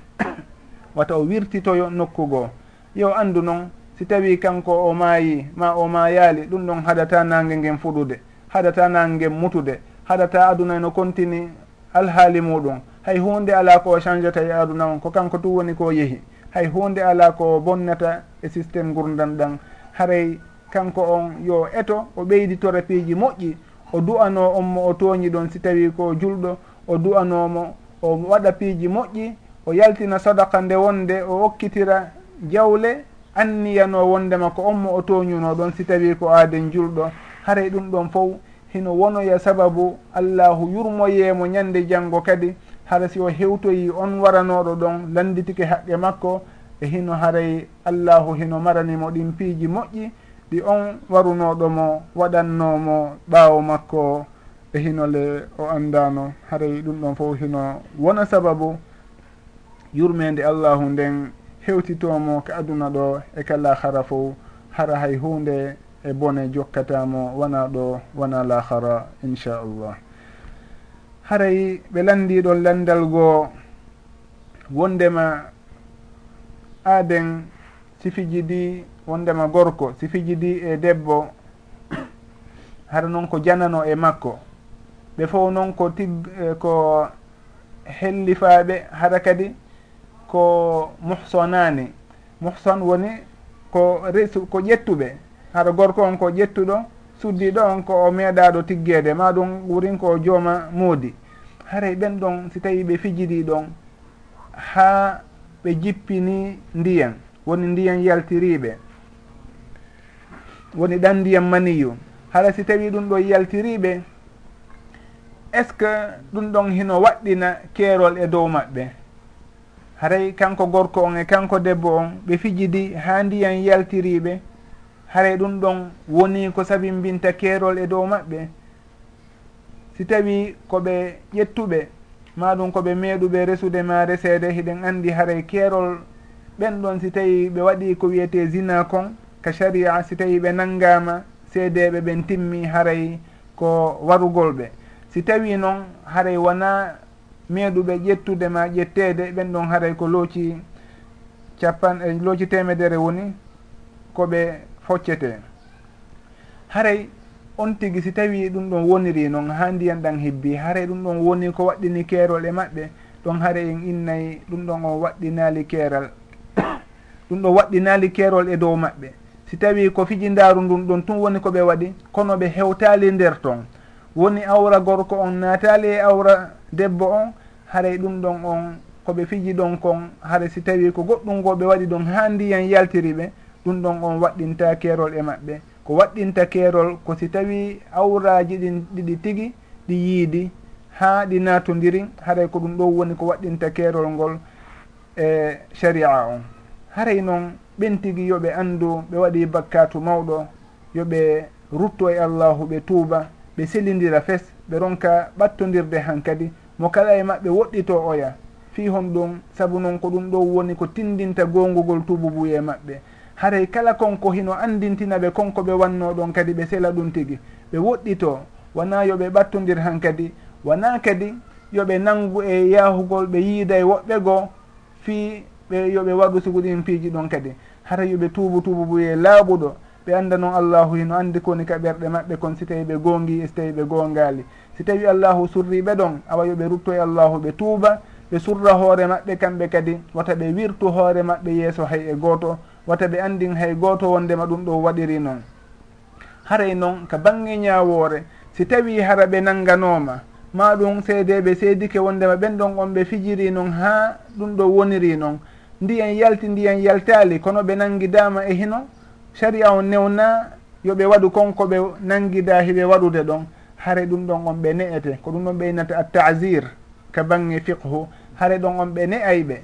wata o wirtitoyo nokkugo. Yo andu noon si tawi kanko o maayi ma o maayaali ɗum ɗon haɗata nangue ngen fuɗude haɗata nangue ngen mutude haɗata aduna no contini alhaali muɗum. Hay hunde ala ko o changeata e aduna on ko kanko tu woni ko yeehi hay hunde ala ko bonnata e systéme gurdan ɗan haray kanko on yo eto o ɓeyditore piiji moƴƴi o du'ano on mo o tooñi ɗon si tawi ko julɗo o du'anomo o waɗa piiji moƴƴi o yaltina sadaka nde wonde o okkitira jawle anniyano wondema ko on mo o toñuno ɗon si tawi ko aaden julɗo haray ɗum ɗon fof hino wonoya sababu allahu yurmoyeemo ñande janngo kadi. Hara si o hewtoyi on waranoɗo ɗon landitike haqqe makko. E hino haray allahu hino maranimo ɗin piiji moƴƴi. Ɗi on warunoɗomo waɗannomo ɓaawo makko. E hinole o anndano. Haray ɗum ɗon fof hino wona sababu yurmede allahu nden hewtitomo ko aduna ɗo e kala hara fof hara hay hunde e bone jokkatamo wona ɗo wona lahara inchallah. Haray ɓe landiɗon landal goo wondema aaden sifiji di wondema gorko sifiji di e debbo hara noon ko janano e makko. Ɓe fof noon ko tig e ko hellifaɓe hara kadi ko muhsonani. Muhson woni ko ko ƴettuɓe haɗa gorko on ko ƴettuɗo suddiɗo on ko o meeɗaɗo tiggede ma ɗum wurin ko jooma moodi. Haray ɓen ɗon si tawi ɓe fijidi ɗon ha ɓe jippini ndiyan. Woni ndiyan yaltiriɓe woni ɗan ndiyan maniyu. Haɗa si tawi ɗum ɗo yaltiriɓe est ce que ɗum ɗon hino waɗɗina keerol e dow maɓɓe? haray kanko gorko on e kanko debbo on ɓe fijidi ha ndiyan yaltiriɓe. Haray ɗum ɗon woni ko saabi mbinta keerol e dow maɓɓe. Si tawi koɓe ƴettuɓe maɗum koɓe meeɗuɓe resude ma reseede hiɗen andi haray keerol ɓen ɗon si tawi ɓe waɗi ko wiyete zina kon ka sharia si tawi ɓe nanngama seedeɓe ɓen timmi haray ko warugol ɓe. Si tawi noon haray wona meeɗuɓe ƴettude ma ƴettede ɓen ɗon haray ko looci capan e eh, looci temedere woni koɓe foccete. Haray on tigi si tawi ɗum ɗon woniri noon ha ndiyan ɗan hebbi haray ɗum ɗon woni ko waɗɗini keerol e maɓɓe ɗon haare en innayi ɗum ɗon on waɗɗinaali keeral. Ɗum ɗon waɗɗinaali keerol e dow maɓɓe. Si tawi ko fijindaaru ndun ɗon tun woni ko ɓe waɗi kono ɓe hewtaali nder toon woni awra gorko on naatali e awra debbo on haray ɗum ɗon on koɓe fiji ɗon kon hara si tawi ko goɗɗum go ɓe waɗi ɗon ha ndiyan yaltiri ɓe ɗum ɗon on waɗɗinta keerol e maɓɓe. Ko waɗɗinta keerol ko si tawi awraji ɗin ɗiɗi tigi ɗi yiidi ha ɗi natodiri haray ko ɗum ɗo woni ko waɗɗinta keerol ngol e sharia on. Haray noon ɓen tigi yoɓe andu ɓe waɗi bakkatu mawɗo yoɓe rutto e allahu ɓe tuuba. ɓe selidira fes ɓe ronka ɓattodirde han kadi mo kala e maɓɓe woɗɗito oya. Fi hon ɗum saabu noon ko ɗum ɗo woni ko tindinta gongugol tububuye maɓɓe. Haray kala konko hino andintina ɓe konko ɓe wanno ɗon kadi ɓe sela ɗum tigi. Ɓe woɗɗito wona yoɓe ɓattodir han kadi wona kadi yoɓe nangu e yahugol ɓe yiida e woɓɓe goo fi ɓe yoɓe waɗu suguɗin piiji ɗon kadi. Hara yoɓe tuubu tuubu buye laaɓuɗo. ɓe annda noon allahu hino anndi kowoni kaɓerɗe maɓɓe kon si tawi ɓe gongi e so tawi ɓe gongali si tawi allahu surriɓe ɗon awa yoɓe rutto e allahu ɓe tuuba ɓe surra hoore maɓɓe kamɓe kadi wata ɓe wirtu hoore maɓɓe yeeso hay e gooto wata ɓe andin hay gooto wondema ɗum ɗo waɗiri noon haray noon ka bange ñawoore si tawi hara ɓe nannganooma ma ɗum seedeɓe seedike wondema ɓen ɗon on ɓe fijiri noon ha ɗum ɗo woniri noon ndiyan yalti ndiyan yaltali kono ɓe nanngidama e hino? sharia o newna yoɓe waɗu konko ɓe nangida ɓe waɗude ɗon hare ɗum ɗon on ɓe ne'ete. Ko ɗum ɗon ɓeynata a tasir ka bange fiqhu. Hare ɗon on ɓe ne'ay ɓe.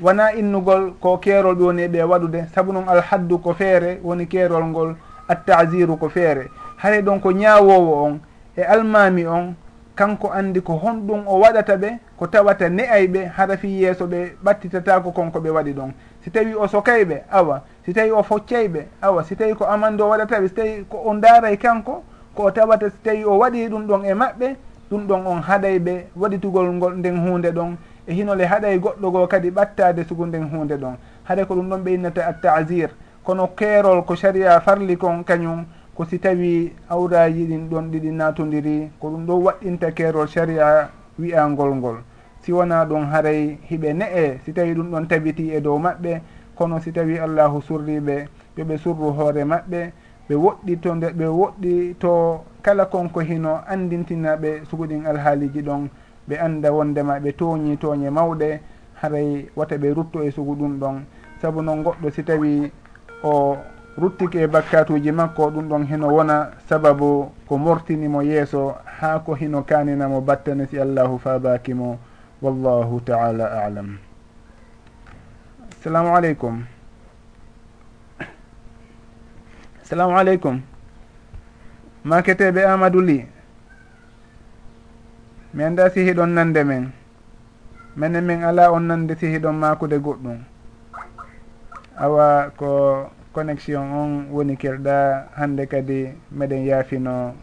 Wona innugol ko keerol ɓe woni e ɓe waɗude. Saabu noon alhaddu ko feere woni keerol ngol attasiru ko feere. Hare ɗon ko ñaawowo on e almami on kanko andi ko honɗum o waɗata ɓe ko tawata ne'ay ɓe hara fi yeeso ɓe ɓattitatako konko ɓe waɗi ɗon. Si tawi o sokay ɓe awa si tawi o foccayɓe awa si tawi ko amande o waɗataɓe si tawi ko o daaray kanko ko o tawata si tawi o waɗi ɗum ɗon e maɓɓe ɗum ɗon on haɗay ɓe waɗitugol ngol nden hunde ɗon. E hinole haɗay goɗɗo goo kadi ɓattade sugu nden hunde ɗon. Haɗa ko ɗum ɗon ɓe innata attasir kono keerol ko saria farli kon kañum ko si tawi awraji ɗin ɗon ɗiɗi natodiri ko ɗum ɗo waɗɗinta keerol saria wiyangol ngol. Si wona ɗum haray hiɓe ne'e si tawi ɗum ɗon tabiti e dow maɓɓe kono si tawi allahu surriɓe yoɓe surru hoore maɓɓe ɓe woɗɗi to nde ɓe woɗɗi to kala konko hino andintinaɓe suguɗin alhaaliji ɗon ɓe anda wondema ɓe tooñi tooñe mawɗe haray wata ɓe rutto e sugu ɗum ɗon. Saabu noon goɗɗo si tawi o ruttike e bakkatuji makko ɗum ɗon hino wona sababu ko mortinimo yeeso ha ko hino kaninamo battane si allahu fabakimo wallahu taala alam. assalamu aleykum assalamu aleykum maketeɓe amadou ly. Min da sihiɗon nande men. Minen min ala on nande sihiɗon makude goɗɗum. Awa ko connexion on woni kelɗa hande kadi meɗen yaafino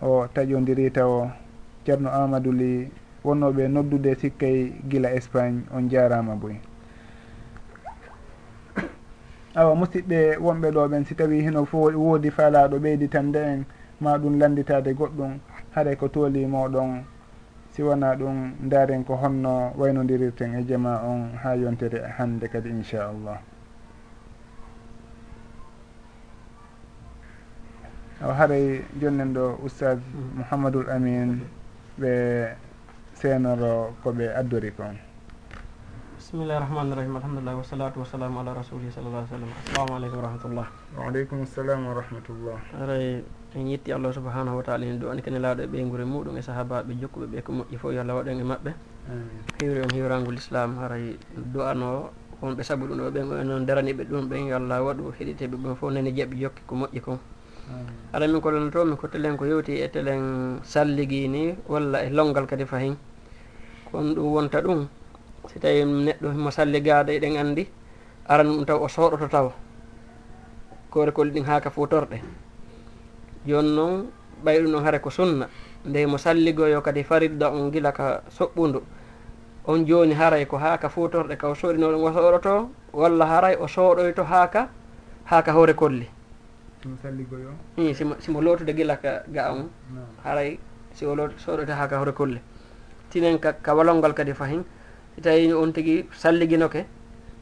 o taƴodiri taw ceerno amadou ly. Wonnoɓe noddude sikkay gila espagne on jarama boy. awa musidɓe wonɓe ɗo ɓen si tawi hino fo woodi faalaɗo ɓeyditande en ma ɗum landitade goɗɗum haɗay ko tooli moɗon. Si wona ɗum daren ko honno waynodirirten e jama on ha yontere hande kadi inchallah. Aw haray jonnen ɗo oustad mouhamadoul amin ɓe seenoro koɓe addori kon bisimillahi rahmani rahim. Alhamdulillah wasalatu wasalamu ala rasuli sallallah sallam assalamu aleykum wa rahmatullah waaleykum salam wa rahmatullah aray en yetti allah subahanahu wa taala en ɗo ani kene laaɗo e ɓeygure muɗum e sahabaɓe jokkuɓe ɓe ko moƴƴi fof yo allah waɗen e maɓɓe. Hiwri on hiwrangol islam haray do'ano wonɓe saabu ɗum ɗo ɓen noon daraniɓe ɗum ɓen yo allah waɗu heɗiteɓe ɓen fof nani jaɓi jokki ko moƴƴi kon. Aɗa min kolonto mi kottelen ko yewti e telen salligi ni walla e longal kadi fayin kon ɗum wonta ɗum si tawi neɗɗo mo salli gaada eɗen anndi aran ɗum taw o sooɗoto taw korekol ɗin haaka futorɗe jooni noon ɓay ɗum ɗon hare ko sunna nde mo salligoyo kadi faridda on gila ka soɓɓundu on jooni haray ko haaka futorɗe ka o sooɗinoɗon o sooɗoto walla haray o sooɗoyto haaka haaka haa ka hoore kolli. I simo lootude gila ka ga on haray si o sooɗoyto haa ka hoore kolli. Tinen ka ka walolngal kadi fahin tawi on tigi salliginoke.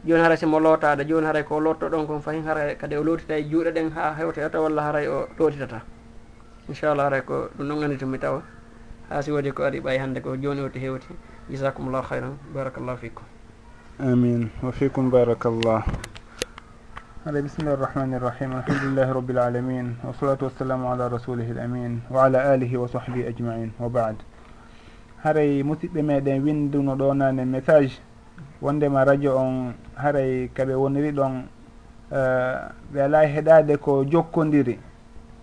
Joni haray simo lootaade joni haray ko lotto ɗon kon fayin haray kadi o lootita e juuɗe ɗen ha hewtoyata walla haray o lootitata inchallah haray ko ɗum ɗon annditumi tawa. Ha si waɗi ko ari ɓay hannde ko joni oti hewti. Jasakumllahu hayran barakallahu fikum. Amin. Wa fikum barakallah. Ala bismillahi irrahmani irrahim alhamdulillahi rabbil alamin. Wasalatu wassalamu ala rasulihi al amin wa ala alihi wa sahbihi ajmain. Wa bad. haray musidɓe meɗen winduno ɗonane message wondema radio on haray kaɓe woniri ɗon eh, ɓe ala heɗade ko jokkodiri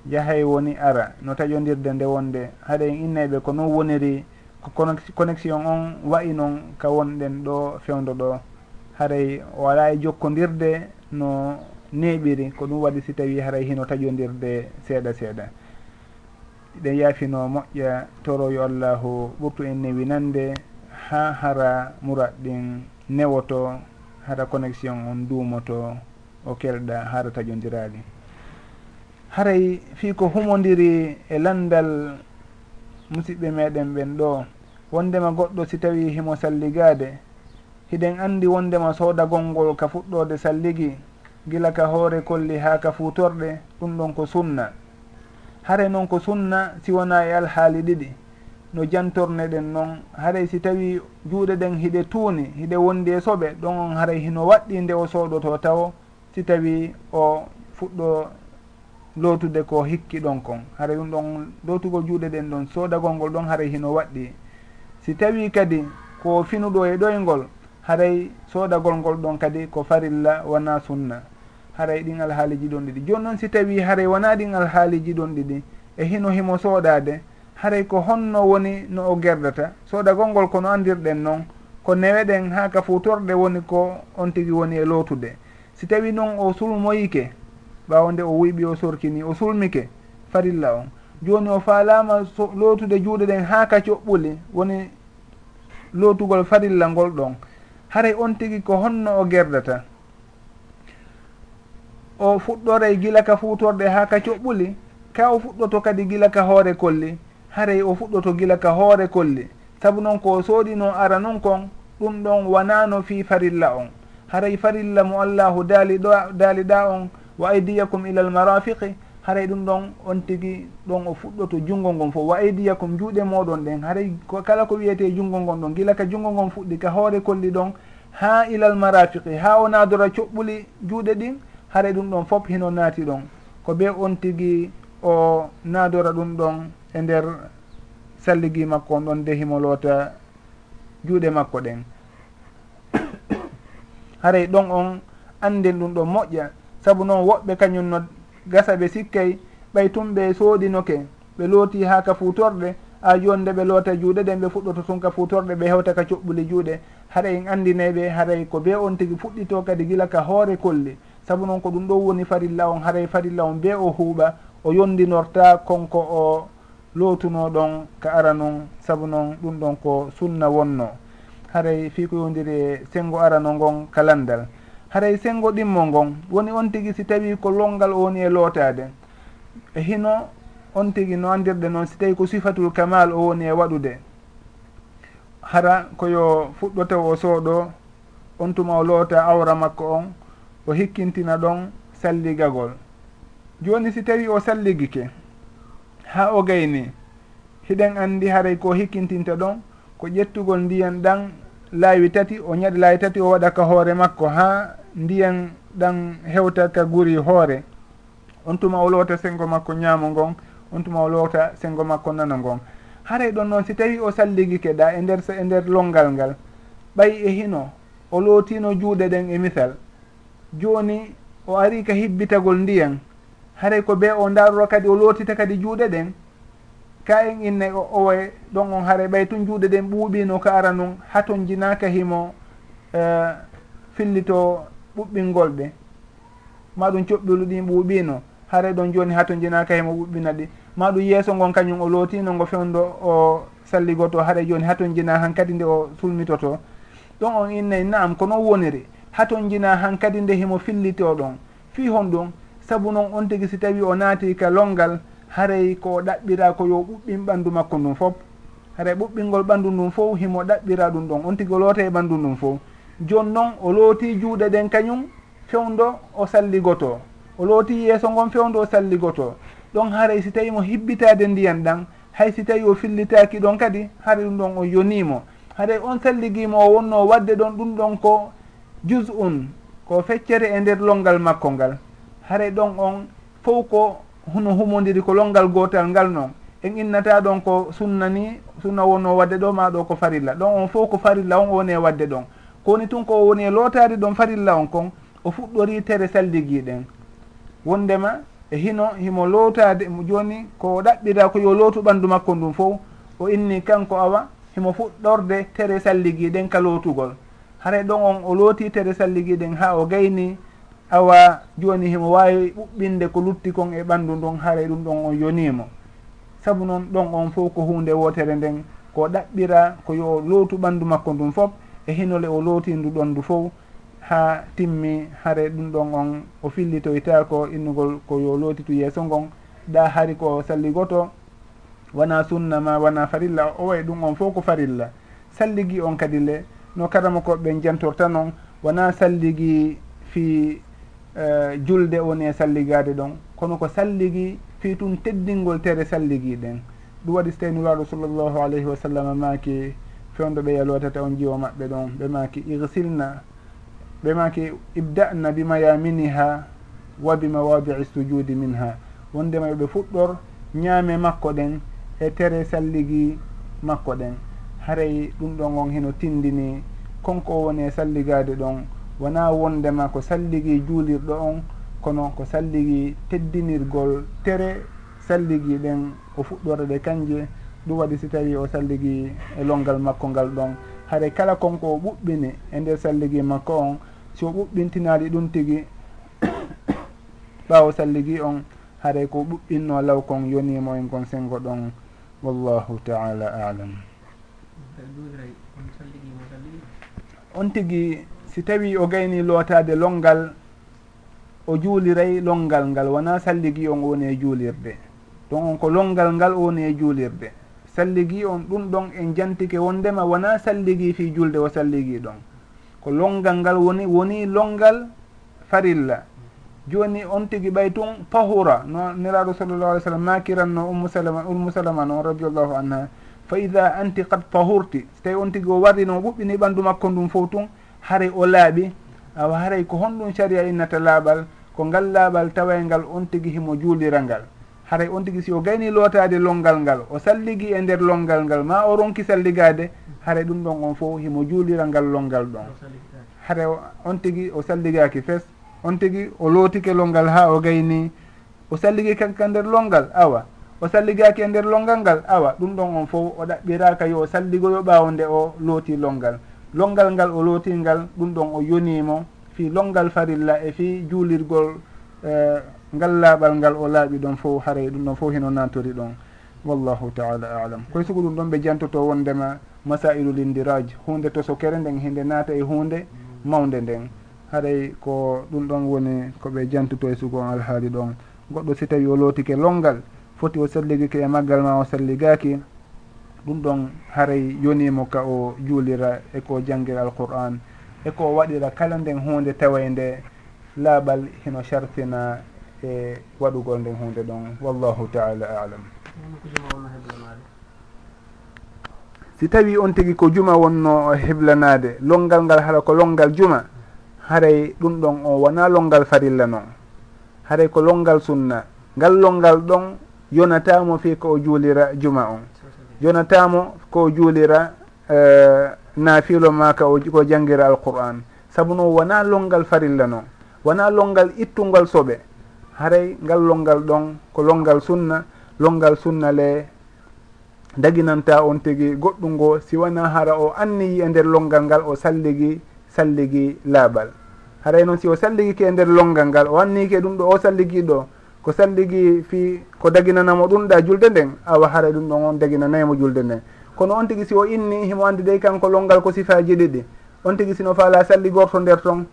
jahay woni ara no taƴodirde nde wonde. Haɗa en innayɓe ko non woniri ko connexion on wayi noon ka wonɗen ɗo fewdo ɗo. Haray o ala e jokkodirde no neeɓiri ko ɗum waɗi si tawi haray hino taƴodirde seeɗa seeɗa. eɗen yaafino moƴƴa toroyo allahu ɓurtu en newi nande ha hara murat ɗin newoto hara connexion on duumoto o kelɗa hara tajodiraɗi haray fii ko humodiri e landal musidɓe meɗen ɓen ɗo wondema goɗɗo si tawi himo salligade hiɗen andi wondema soodagol ngol ka fuɗɗode salligi gila ka hoore kolli ha ka futorɗe ɗum ɗon ko sunna. haray noon ko sunna siwona e alhaali ɗiɗi. No jantorne ɗen noon haray si tawi juuɗe ɗen hiɗe tuuni hiɗe wondi e soɓe ɗon on haray hino waɗɗi nde o sooɗoto taw si tawi o fuɗɗo lootude ko hikki ɗon kon. Haray ɗum ɗon lootugo juuɗe ɗen ɗon soodagol ngol ɗon haray hino waɗɗi. Si tawi kadi ko finuɗo e ɗoyngol haray soodagol ngol ɗon kadi ko farilla wona sunna. haray ɗin alhaaliji ɗon ɗiɗi. Joni noon si tawi haray wona ɗin alhaaliji ɗon ɗiɗi e hino himo soodade haray ko honno woni no o gerdata. Soodagol ngol kono andirɗen noon ko neweɗen ha ka futorɗe woni ko on tigi woni e lootude. Si tawi noon o sulmoyike ɓawo nde o wuyɓi o sorkini o sulmike farilla on. Joni o faalama so, lootude juuɗe ɗen ha ka coɓɓuli woni lootugol farilla ngol ɗon. Haray on tigi ko honno o gerdata o fuɗɗoray gila ka futorde ha ka coɓɓuli ka o fuɗɗoto kadi gila ka hoore kolli haray o fuɗɗoto gila ka hoore kolli. Saabu noon ko sooɗino ara noon kon ɗum ɗon wanano fi farilla on. Haray farilla mo allahu daali ɗo daali ɗa on wa aydiyakum ila almarafiqi haray ɗum ɗon on tigui ɗon o fuɗɗoto junngo ngon fof wa aydiyakum juuɗe moɗon ɗen. Haray kala ko wiyete junngo ngon ɗon gila ka junngo ngon fuɗɗi ka hoore kolli ɗon ha ilal marafiqi ha o nadora coɓɓuli juuɗe ɗin hare ɗum ɗon fof hino naati ɗon. Ko ɓe on tigi o naadora ɗum ɗon e nder salligi makko on ɗon de himo loota juuɗe makko ɗen. Haray ɗon on anden ɗum ɗon moƴƴa. Saabu noon woɓɓe kañum no gasa ɓe sikkay ɓay tum ɓe soodinoke ɓe looti ha ka futorɗe a joni nde ɓe loota juuɗe ɗen ɓe fuɗɗoto tun ka futorɗe ɓe hewta ka coɓɓuli juuɗe. Haɗa en andinayɓe haray ko be on tigi fuɗɗito kadi gila ka hoore kolli. saabu noon ko ɗum ɗo woni farilla on haray farilla on be o huuɓa o yondinorta konko o lootuno ɗon ka ara noon saabu noon ɗum ɗon ko sunna wonno. Haray fii ko yondiri e sengo arano ngon kalandal haray sengo ɗimmo ngon woni on tigi si tawi ko longal o woni e lootade e hino on tigi no andirɗe noon si tawi ko sifatul kamal o woni e waɗude. Hara koyo fuɗɗo taw o sooɗo on tuma o loota awra makko on o hikkintina ɗon salligagol joni si tawi o salligike ha o gayni hiɗen andi haray ko hikkintinta ɗon ko ƴettugol ndiyan ɗan laawi tati o ñaɗi laawi tati o waɗa ka hoore makko ha ndiyan ɗan hewta ka guri hoore. On tuma o loota sengo makko ñaamo ngon on tuma o loota sengo makko nano ngon. Haray ɗon noon si tawi o salligike ɗa e nder e nder longal ngal ɓay e hino o lootino juuɗe ɗen e misal. joni o ari ka hibbitagol ndiyan haray ko be o ndarora kadi o lootita kadi juuɗe ɗen ka en innayi o owe ɗon on haray ɓay tun juuɗe ɗen ɓuuɓino ka ara nun haton jinaka himo e, uh, fillito ɓuɓɓingol ɓe. Maɗum coɓɓilu ɗin ɓuuɓino haray ɗon joni haton jinaka himo ɓuɓɓina ɗi. Maɗum yeeso ngon kañum o lootino ngo fewdo o salligoto haɗa joni haton jina han kadi nde o sulmitoto ɗon on innayi naam ko noon woniri. haton jina han kadi nde himo fillito ɗon. Fi hon ɗum sabu noon on tigi si tawi o naati ka longal haray ko ɗaɓɓira ko yo ɓuɓɓin ɓanndu makko ndum fof. Haray ɓuɓɓingol ɓanndu ndum fof himo ɗaɓɓira ɗum ɗon. On tigi o loota e ɓanndu ndum fof. Jooni noon o looti juuɗe ɗen kañum fewndo o salligoto o looti yeeso ngon fewndo o salligoto ɗon haray si tawi mo hibbitade ndiyan ɗan hay si tawi o fillitaki ɗon kadi haray ɗum ɗon o yonimo haray on salligimo o wonno wadde ɗon ɗum ɗon ko jus un ko feccere e nder longal makko ngal. Hare ɗon on fof ko hono humodiri ko longal gotal ngal noon en innata ɗon ko sunna ni sunna wonno wadde ɗo ma ɗo ko farilla. Ɗon on fof ko farilla on woni e wadde ɗon. Kowoni tun ko woni e lootade ɗon farilla on kon o fuɗɗori tere salliguiɗen wondema e hino himo lootade joni ko ɗaɓɓira ko yo lootu ɓanndu makko ndum fof o inni kanko awa himo fuɗɗorde tere salliguiɗen ka lootugol haray ɗon on o looti tere salligiɗen ha o gayni awa joni himo wawi ɓuɓɓinde ko lutti kon e ɓandu ndun haray ɗum ɗon on yonimo saabu noon ɗon on fof ko hunde wotere nden ko ɗaɓɓira ko yo lootu ɓandu makko ndun fof e hinole o lootindu ɗon ndu fof ha timmi haare ɗum ɗon on o fillitoyta ko innugol ko yo lootitu yeeso ngon. Ɗa hari ko salligoto wona sunna ma wona farilla o way ɗum on fof ko farilla. Salligi on kadi le no karama koɓe jantorta noon wona salligi fi e, julde woni e salligade ɗon. Kono ko salligi fi tun teddingol tere salligi ɗen ɗum waɗi so tawi nuraɗo sallllahu alayhi wa sallam maki fewndo ɓe yalotata on jiwo maɓɓe ɗon. Ɓe maki irsilna ɓe maki ibda'na bima yaminiha wa bima wadi'i sujudi min ha wondema yoɓe fuɗɗor ñaame makko ɗen e tere salligi makko ɗen haray ɗum ɗon on heno tindini. Konko woni e salligade ɗon. Wona wondema ko salligi juulirɗo on kono ko salligi teddinirgol tere salligi ɗen o fuɗɗore ɗe kanje. Ɗum waɗi si tawi o salligi e longal makko ngal ɗon. Haray kala konko o ɓuɓɓini e nder salligi makko on so ɓuɓɓintinali ɗum tigi ɓawo salligi on haray ko ɓuɓɓinno law kon yonimo en kon sengo ɗon. Wallahu taala alam. on tigi si tawi o gayni lootade longal o juuliray longal ngal wona salligi on woni e juulirde. Donc on ko longal ngal woni e juulirde. Salligi on ɗum ɗon en jantike wondema wona salligi fi julde o salligi ɗon. Ko longal ngal woni woni longal farilla. Joni on tigi ɓay tun pahura. No neraɗo sallallah alih w sallam makiranno ummu salama ummu salama noon radiallahu anha. fa ida anti qad tahurti so tawi on tigi o warrino ɓuɓɓini ɓanndu makko ndum fof tun haray o laaɓi. Awa haray ko honɗum caria innata laaɓal ko ngal laaɓal tawa ngal on tigi himo juulira ngal. Haray on tigi si o gayni lootade longal ngal o salligi e nder longal ngal ma o ronki salligade haray ɗum ɗon on fof himo juulira ngal longal ɗon. Haray on tigi o salligaki fes on tigi o lootike longal ha o gayni o salligi kanka nder longal awa. o salligaki e nder longal ngal? Awa ɗum ɗon on fof o ɗaɓɓiraka yo salligoyo ɓawo nde o looti longal. Longal ngal o lootingal ɗum ɗon o yonimo fi longal farilla e fi juulirgol e, ngal laaɓal ngal o laaɓi ɗon fof haray ɗum ɗon fof hino natori ɗon. Wallahu taala alam. Koye sugu ɗum ɗon ɓe jantoto wondema masailu lindiraj hunde tosokere nden hinde naata e hunde mawde nden. Haɗay ko ɗum ɗon woni koɓe jantuto e sugo on alhaali ɗon. Goɗɗo si tawi o lootike longal foti o salligiki e maggal ma o salligaki ɗum ɗon haray yonimo ka o juulira e ko janggira alqur'an e ko waɗira kala nden hunde taway nde laaɓal hino sartina e waɗugol nden hunde ɗon. Wallahu taala alam. Si tawi on tigi ko juma wonno heblanade longal ngal hara ko longal juma haray ɗum ɗon o wona longal farilla noon haray ko longal sunna. Ngal longal ɗon yonatamo fi ko o juulira juma on yonatamo ko eh, o juulira naafilo ma ka ko jangira alqur'an saabu noon wona longal farilla noon wona longal ittungol soɓe haray ngal longal ɗon ko longal sunna longal sunna le daginanta on tigi goɗɗum ngo si wona hara o anniyi e nder longal ngal o salligi salligi laaɓal haray noon si o salligike e nder longal ngal o annike ɗum ɗo o salligiɗo ko sanɗigi fi ko daginanamo ɗum ɗa julde nden awa haara ɗum ɗon on daginanaymo julde nden. Kono on tigui si o inni himo andi dey e kanko longal ko sifaji ɗiɗi. On tigui sino faala salligorto nder ton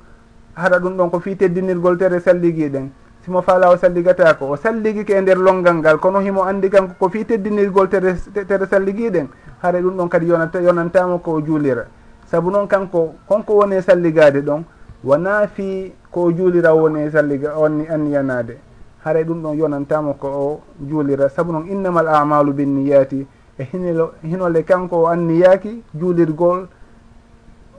haɗa ɗum ɗon ko fi teddinirgol tere salligiɗen simo faala o salligatako o salligike e nder longal ngal. Kono himo andi kanko ko fi teddinirgol tere tere salligiɗen haara ɗum ɗon kadi yonantamo ko juulira. Saabu noon kanko konko woni salligade ɗon wona fi ko juulira woni salliga onni anniyanade. haray ɗum ɗon yonantamo ko o juulira saabu noon innama l amalu binniyati e hinilo hinole kanko o anniyaki juulirgol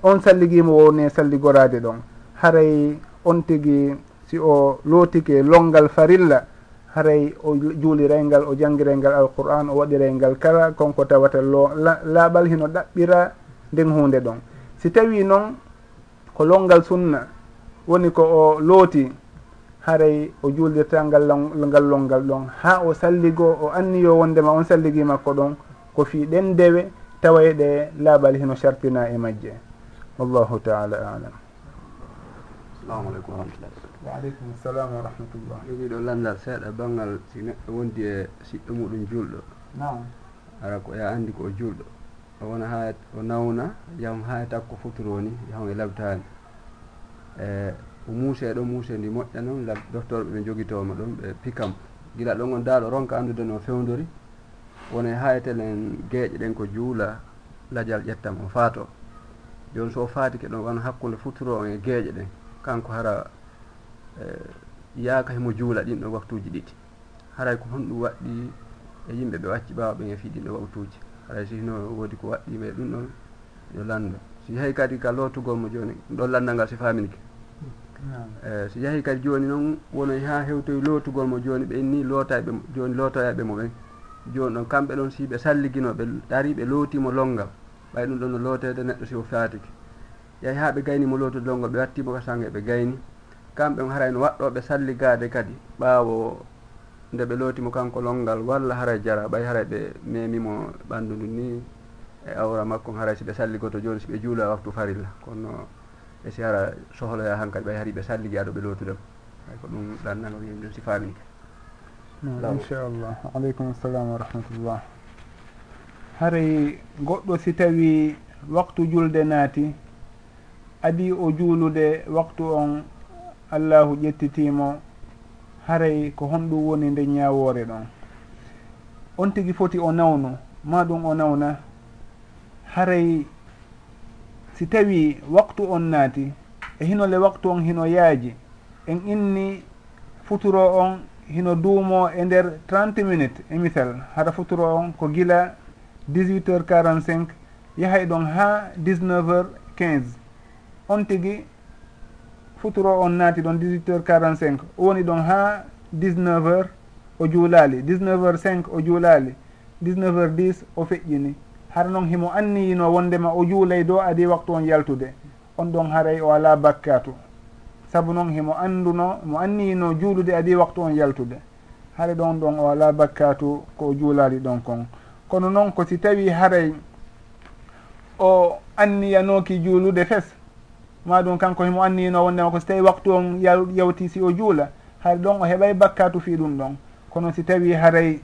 on salligimo wowne salligorade ɗon. Haray on tigi si o lootike longal farilla haray o juuliraygal o jangiraygal alqur'an o waɗiraygal kala konko tawata lo laaɓal hino ɗaɓɓira nden hunde ɗon. Si tawi noon ko longal sunna woni ko o looti haray o juuldirta ngal ngal longal ɗon. Ha o salligo o anniyo wondema on salligi makko ɗon ko fi ɗen dewe tawayɗe laaɓal hino sartina e majje. Wallahu taala alam. Salamu aleykum warahmatullah waaleykum salam wa rahmatullah jogiiɗo landal seeɗa banggal si neɗɗo wondi e siɗɗo muɗum juulɗo. Nam ara ko ya anndi ko o juulɗo. O wona ha o nawna yahum ha e takko futuro ni yahum e labtaani e o muuse ɗo muuse ndi moƴƴa noon la docteur ɓe ɓe jogitoma ɗon ɓe pikam gila ɗon on daaɗo ronka anndude no fewdori wona e hayetel en geeƴe ɗen ko juula lajal ƴettam o faato joni so faatike ɗon on hakkude futuro on e geeƴe ɗen kanko hara e, yaaka himo juula ɗin ɗo waktuji ɗiɗi. Haray ko honɗum waɗɗi e yimɓe ɓe wacci ɓawa ɓen e fii ɗin ɗo waktuji haray so hino woodi ko waɗɗima e ɗum ɗon yo lanndo si hay kadi ka lootugol mo joni ɗon lanndal ngal si faminike Eh, so yeehi kadi joni noon wono ha hewtoye lootugol mo joni ɓe inni lootaɓe joni lootoyaɓe mo ɓen. Joni ɗon kamɓe ɗon si ɓe salligino ɓe ɗari ɓe lootimo longal. Ɓay ɗum ɗon no lootede neɗɗo si o faatiki yeehi ha ɓe gaynimo lootude longal ɓe wattimo ka sange ɓe gayni. Kamɓe harayno waɗɗoɓe salligade kadi ɓaawo nde ɓe lootimo kanko longal walla haray jara ɓay haray ɓe memimo ɓanndu ndu ni. E awra makko haray si ɓe salligoto joni si ɓe juula waktu farilla. Kono e si ara sohloya han kadi ɓay hari ɓe salligi aɗo ɓe lootudam hay ko ɗum ɗan nagam ɗum si faamini. Ka inchallah aleykum assalam wa rahmatullah. Haray goɗɗo si tawi waktu julde naati adi o juulude waktu on allahu ƴettitimo haray ko honɗum woni nde ñawore ɗon. On tigi foti o nawnu ma ɗum o nawna. Haray si tawi waktu on naati e hinole waktu on hino yaaji en inni futuro on hino duumo e nder 30 minutes e misal. Hara futuro on ko gila 18 heures 45 yahay e ɗon ha 19 heures 15 on tigi futuro on naati ɗon 18 heures 45 o woni ɗon ha 19 heures o juulaali 19 heures 5 o juulaali 19 heures 10 o feƴƴini. har noon himo anniyino wondema o juulay dow adi waktu on yaltude on ɗon haray o ala bakkatu. Saabu noon himo annduno mo anniyino juulude adi waktu on yaltude. Hare ɗon ɗon o ala bakkatu ko juulali ɗon kon. Kono noon ko si tawi haray o anniyanoki juulude fes ma ɗum kanko himo anniyino wondema ko si tawi waktu on yawti si o juula hare ɗon o heɓay bakkatu fi ɗum ɗon. Kono si tawi haray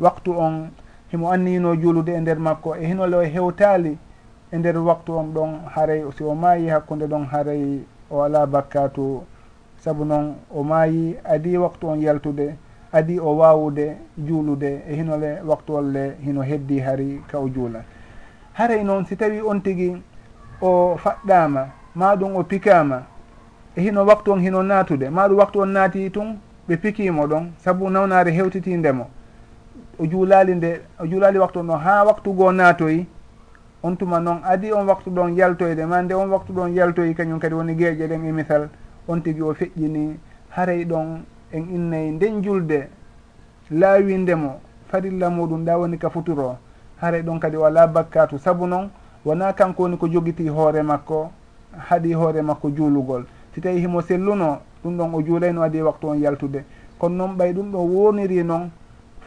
waktu on himo annino juulude e nder makko e hinole o hewtali e nder waktu on ɗon haray si o maayi hakkunde ɗon haray o ala bakkatu saabu noon o maayi adi waktu on yaltude adi o wawude juulude e hinole waktu olle hino heddi hari ka o juula. Haray noon si tawi on tigi o faɗɗama maɗum o pikama e hino waktu on hino natude maɗum waktu on naati tun ɓe pikimo ɗon. Saabu nawnare hewtitindemo o juulali nde o juulali waktu no ha waktu goo naatoyi on tuma noon adi on waktu ɗon yaltoyde ma nde on waktu ɗon yaltoyi kañum kadi woni gueeƴe ɗen e misal on tigui o feƴƴini haray ɗon en innayi nden julde laawindemo farilla muɗum ɗa woni ka futuro haray ɗon kadi wala bakkatu saabu noon wona kanko woni ko jogiti hoore makko haɗi hoore makko juulugol. Si tawi himo selluno ɗum ɗon o juulayno adi waktu on yaltude. Kono noon ɓay ɗum ɗo woniri noon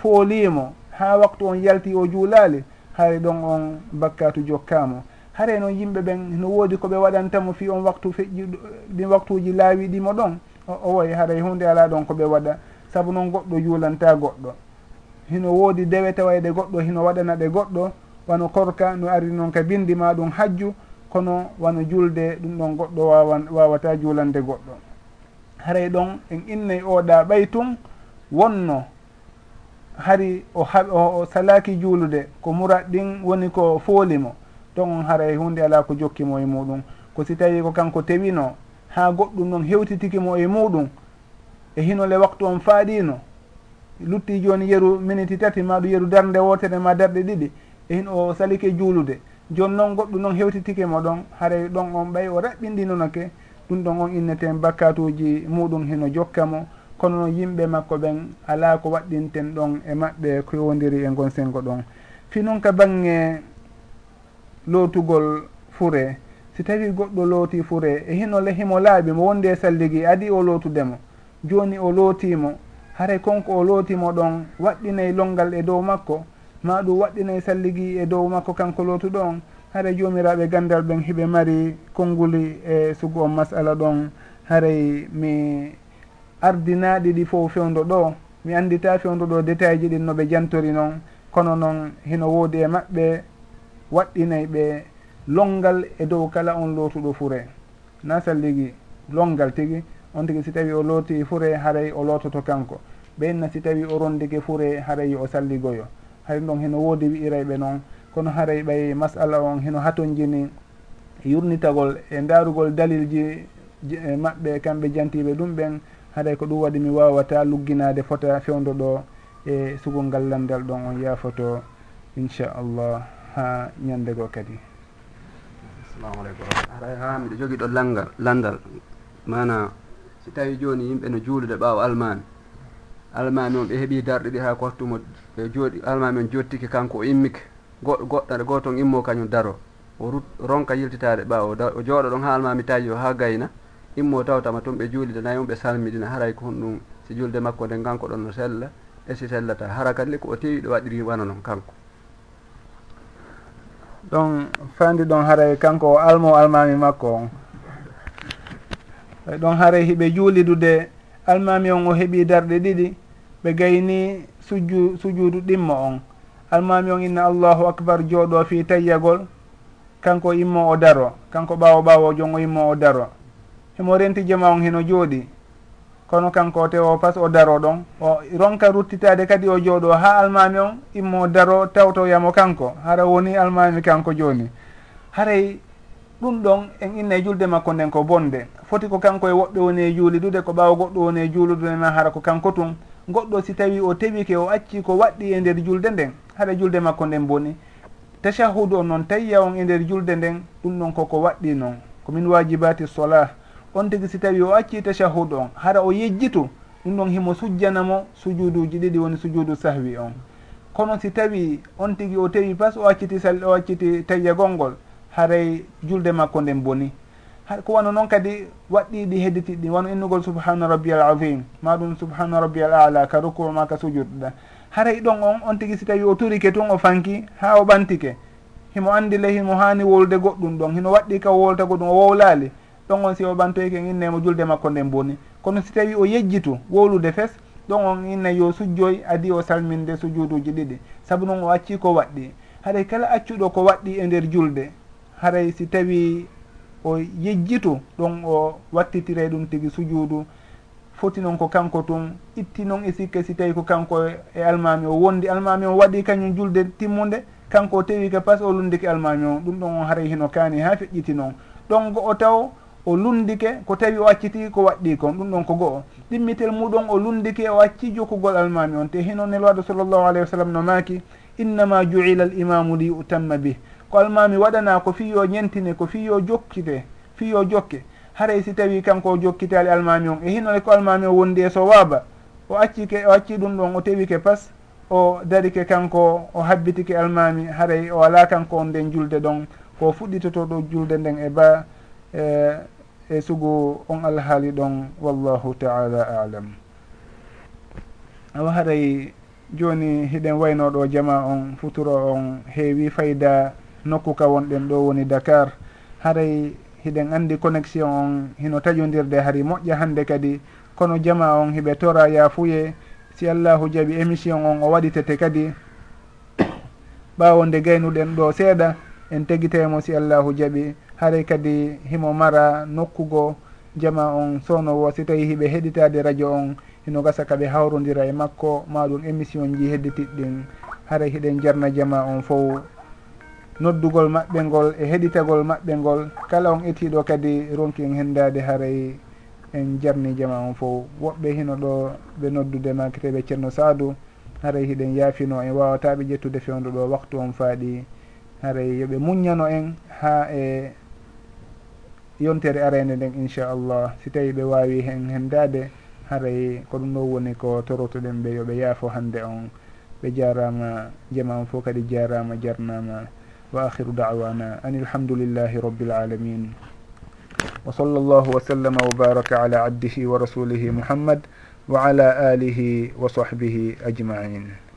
fooliimo ha waktu on yalti o juulaali haare ɗon on bakkatu jokkamo. Hare noon yimɓe ɓen no woodi koɓe waɗantamo fi on waktu feƴƴi ɗi waktuuji laawi ɗimo ɗon o wayi haray hunde ala ɗon koɓe waɗa. Saabu noon goɗɗo juulanta goɗɗo. Hino woodi dewe tawayde goɗɗo hino waɗana ɗe goɗɗo wano korka no ari noon ka bindi ma ɗum hajju kono wano julde ɗum ɗon goɗɗo wawan wawata juulande goɗɗo. Haray ɗon en innay oɗa ɓay tun wonno hari o ha o salaki juulude ko murat ɗin woni ko foolimo ton on haray e hunde ala ko jokkimo e muɗum. Ko si tawi ko kanko tewino ha goɗɗum noon hewtitikimo e muɗum e hinole waktu on faaɗino lutti joni yeru miniti tati maɗum yeru darde wotere ma darɗe ɗiɗi e hin o salike juulude. Joni noon goɗɗum noon hewtitikimo ɗon haray ɗon on ɓay o raɓɓindinonoke ɗum ɗon on inneten bakkatuji muɗum hino jokkamo kono no yimɓe makko ɓen ala ko waɗɗinten ɗon e maɓɓe ko yowdiri e gon sengo ɗon. Fi noon ka bange lootugol fure si tawi goɗɗo looti fure e hino lehimo laaɓi mo wondi e salligui adi o lootudemo? Joni o lootimo haray konko o lootimo ɗon waɗɗinay longal e dow makko ma ɗum waɗɗinay salligui e dow makko kanko lootuɗo on haray jomiraɓe gandal ɓen hiɓe mari konnguli e sugu on masala ɗon haray mi ardinaɗi ɗi fof fewdo ɗo mi andita fewdo ɗo détail ji ɗin noɓe jantori noon kono noon hino woodi e maɓɓe waɗɗinay ɓe longal e dow kala on lootuɗo fure. Na salligi longal tigi on tigi si tawi o looti fure haray o loototo kanko. Ɓenna si tawi o rondike fure haray o salligoyo. Hay ɗon hino woodi wi'irayɓe noon kono haray ɓay masala on hino hatonjini yurnitagol e ndaarugol dalil ji e maɓɓe kamɓe jantiɓe ɗum ɓen haɗay ko ɗum waɗi mi wawata lugginade fota fewdo ɗo e sugol ngal landal ɗon on yaafoto inchallah ha ñande go kadi. Assalamu aleykum aray ha miɗo jogui ɗo langal landal. Mana si tawi joni yimɓe no juulude ɓaawo almami. Almami on ɓe heeɓi darɗe ɗi ha ko wattumo ɓe jooɗi almami on jottike kanko o immike. Goɗɗo goto on immo kañum daro. O rut ronka yiltitade ɓaawo o jooɗo ɗon ha almami tawi o ha gayna. immo tawtama toon ɓe juulide nayi on ɓe salmiɗina haray ko honɗum si julde makko nden kanko ɗon no sella e si sellata. Hara kadi ko o tewi ɗo waɗiri wana noon kanko. Ɗon fandi ɗon haray kanko o almo almami makko on. E ɗon haray hiɓe juulidude almami on o heeɓi darɗe ɗiɗi ɓe gayni sujju sujuudu ɗimmo on. Almami on inna allahu acbar jooɗo fi tayyagol kanko immo o daro kanko ɓawo ɓawo jon o immo o daro. emo renti jama on heno jooɗi. Kono kanko o tewa pas o daro ɗon. O ronka ruttitade kadi o jooɗo ha almami on immo daro tawtoyamo kanko. Hara woni almami kanko joni haray ɗum ɗon en inna e julde makko nden ko bonde. Foti ko kanko e woɓɓe woni e juulidude ko ɓaawo goɗɗo woni e juuludude ma hara ko kanko tun. Goɗɗo si tawi o tewike o acci ko waɗɗi e nder julde nden haɗa julde makko nden boni. Tachahudu on noon tayya on e nder julde nden ɗum ɗon koko waɗɗi noon komin wajibati solah. on tigi si tawi o acci tachahud on hara o yejjitu ɗum ɗon himo sujjanamo sujuduji ɗiɗi woni sujudu sahwi on. Kono si tawi on tigi o tewi pas o acciti sal o acciti tayyagol ngol haray julde makko nden boni. Ko wano noon kadi waɗɗiɗi ɗi wano innugol subhana rabbi al azim maɗum subhana rabbi al ala ka rukku ma ka sujuduɗa haray ɗon on on tigi si tawi o turike tun o fanki ha o ɓantike himo andi le himo hani wolde goɗɗum ɗon hino waɗɗi ka wolta goɗɗum o wowlali ɗon on si o ɓantoyke innemo julde makko nden bonni kono si tawi o yejjitu wowlude fes ɗon on inna yo sujjoy adi o salminde sujuduji ɗiɗi. Saabu noon o acci ko waɗɗi. Haɗay kala accuɗo ko waɗɗi e nder julde haray si tawi o yejjitu ɗon o wattitire ɗum tigi sujuudu foti noon ko kanko tun itti noon e sikke si tawi ko kanko e almami o wondi. Almami o waɗi kañum julde timmude kanko o tewi ka pas o lundiki almami o. Ɗum ɗon on haray hino kaani ha feƴƴiti noon. Ɗon go o taw o lundike ko tawi o acciti ko waɗɗi kon ɗum ɗon ko go'o. Ɗimmitel muɗon o lundike o acci jokkugol almami on. Te hino nelwaɗo sallllahu alayhi wa sallam no maaki innama juila al imamu li utamma bih. Ko almami waɗana ko fi yo ñentine ko fi yo jokkite fi yo jokke. Haray si tawi kanko o jokkitali almami on. E hinole ko almami o wondi e so waaba o accike o acci ɗum ɗon o tewike pas o darike kanko o habbitike almami. Haray o ala kanko on nden julde ɗon ko fuɗɗitoto ɗo julde nden e ba e e sugu on alhaali ɗon wallahu taala alam. Awa haray joni hiɗen waynoɗo jama on futuro on heewi fayda nokku ka wonɗen ɗo woni dakar. Haray hiɗen andi connexion on hino taƴodirde hari moƴƴa hande kadi. Kono jama on hiɓe tora yafuye si allahu jaaɓi émission on o waɗitete kadi ɓawo nde gaynuɗen ɗo seeɗa en teguitemo si allahu jaaɓi haray kadi himo mara nokkugo jama on sownowo si tawi hiɓe heɗitade radio on hino gasa kaɓe hawrodira e makko maɗum émission ji hedditiɗɗin. Haray hiɗen jarna jama on fof noddugol maɓɓe ngol e heɗitagol maɓɓe ngol kala on etiɗo kadi ronkin hendade haray en jarni jama on fof woɓɓe hino ɗo ɓe noddude makiteɓe ceerno sadou haray hiɗen yaafino en wawataɓe ƴettude fewndo ɗo waktu on faaɗi. Haray yooɓe muññano en ha e yontere arende nden inchallah si tawi ɓe wawi hen hendade haray ko ɗum ɗo woni ko torotoɗen ɓe yooɓe yaafo hande on. Ɓe jarama jama on fof kadi jarama jarnama wa akhiru dawana an ilhamdulillahi rabbil alamin. Wa sall llahu wa sallama wa baraka ala abdihi wa rasulihi muhammad wa ala alihi wa sahbihi ajmain.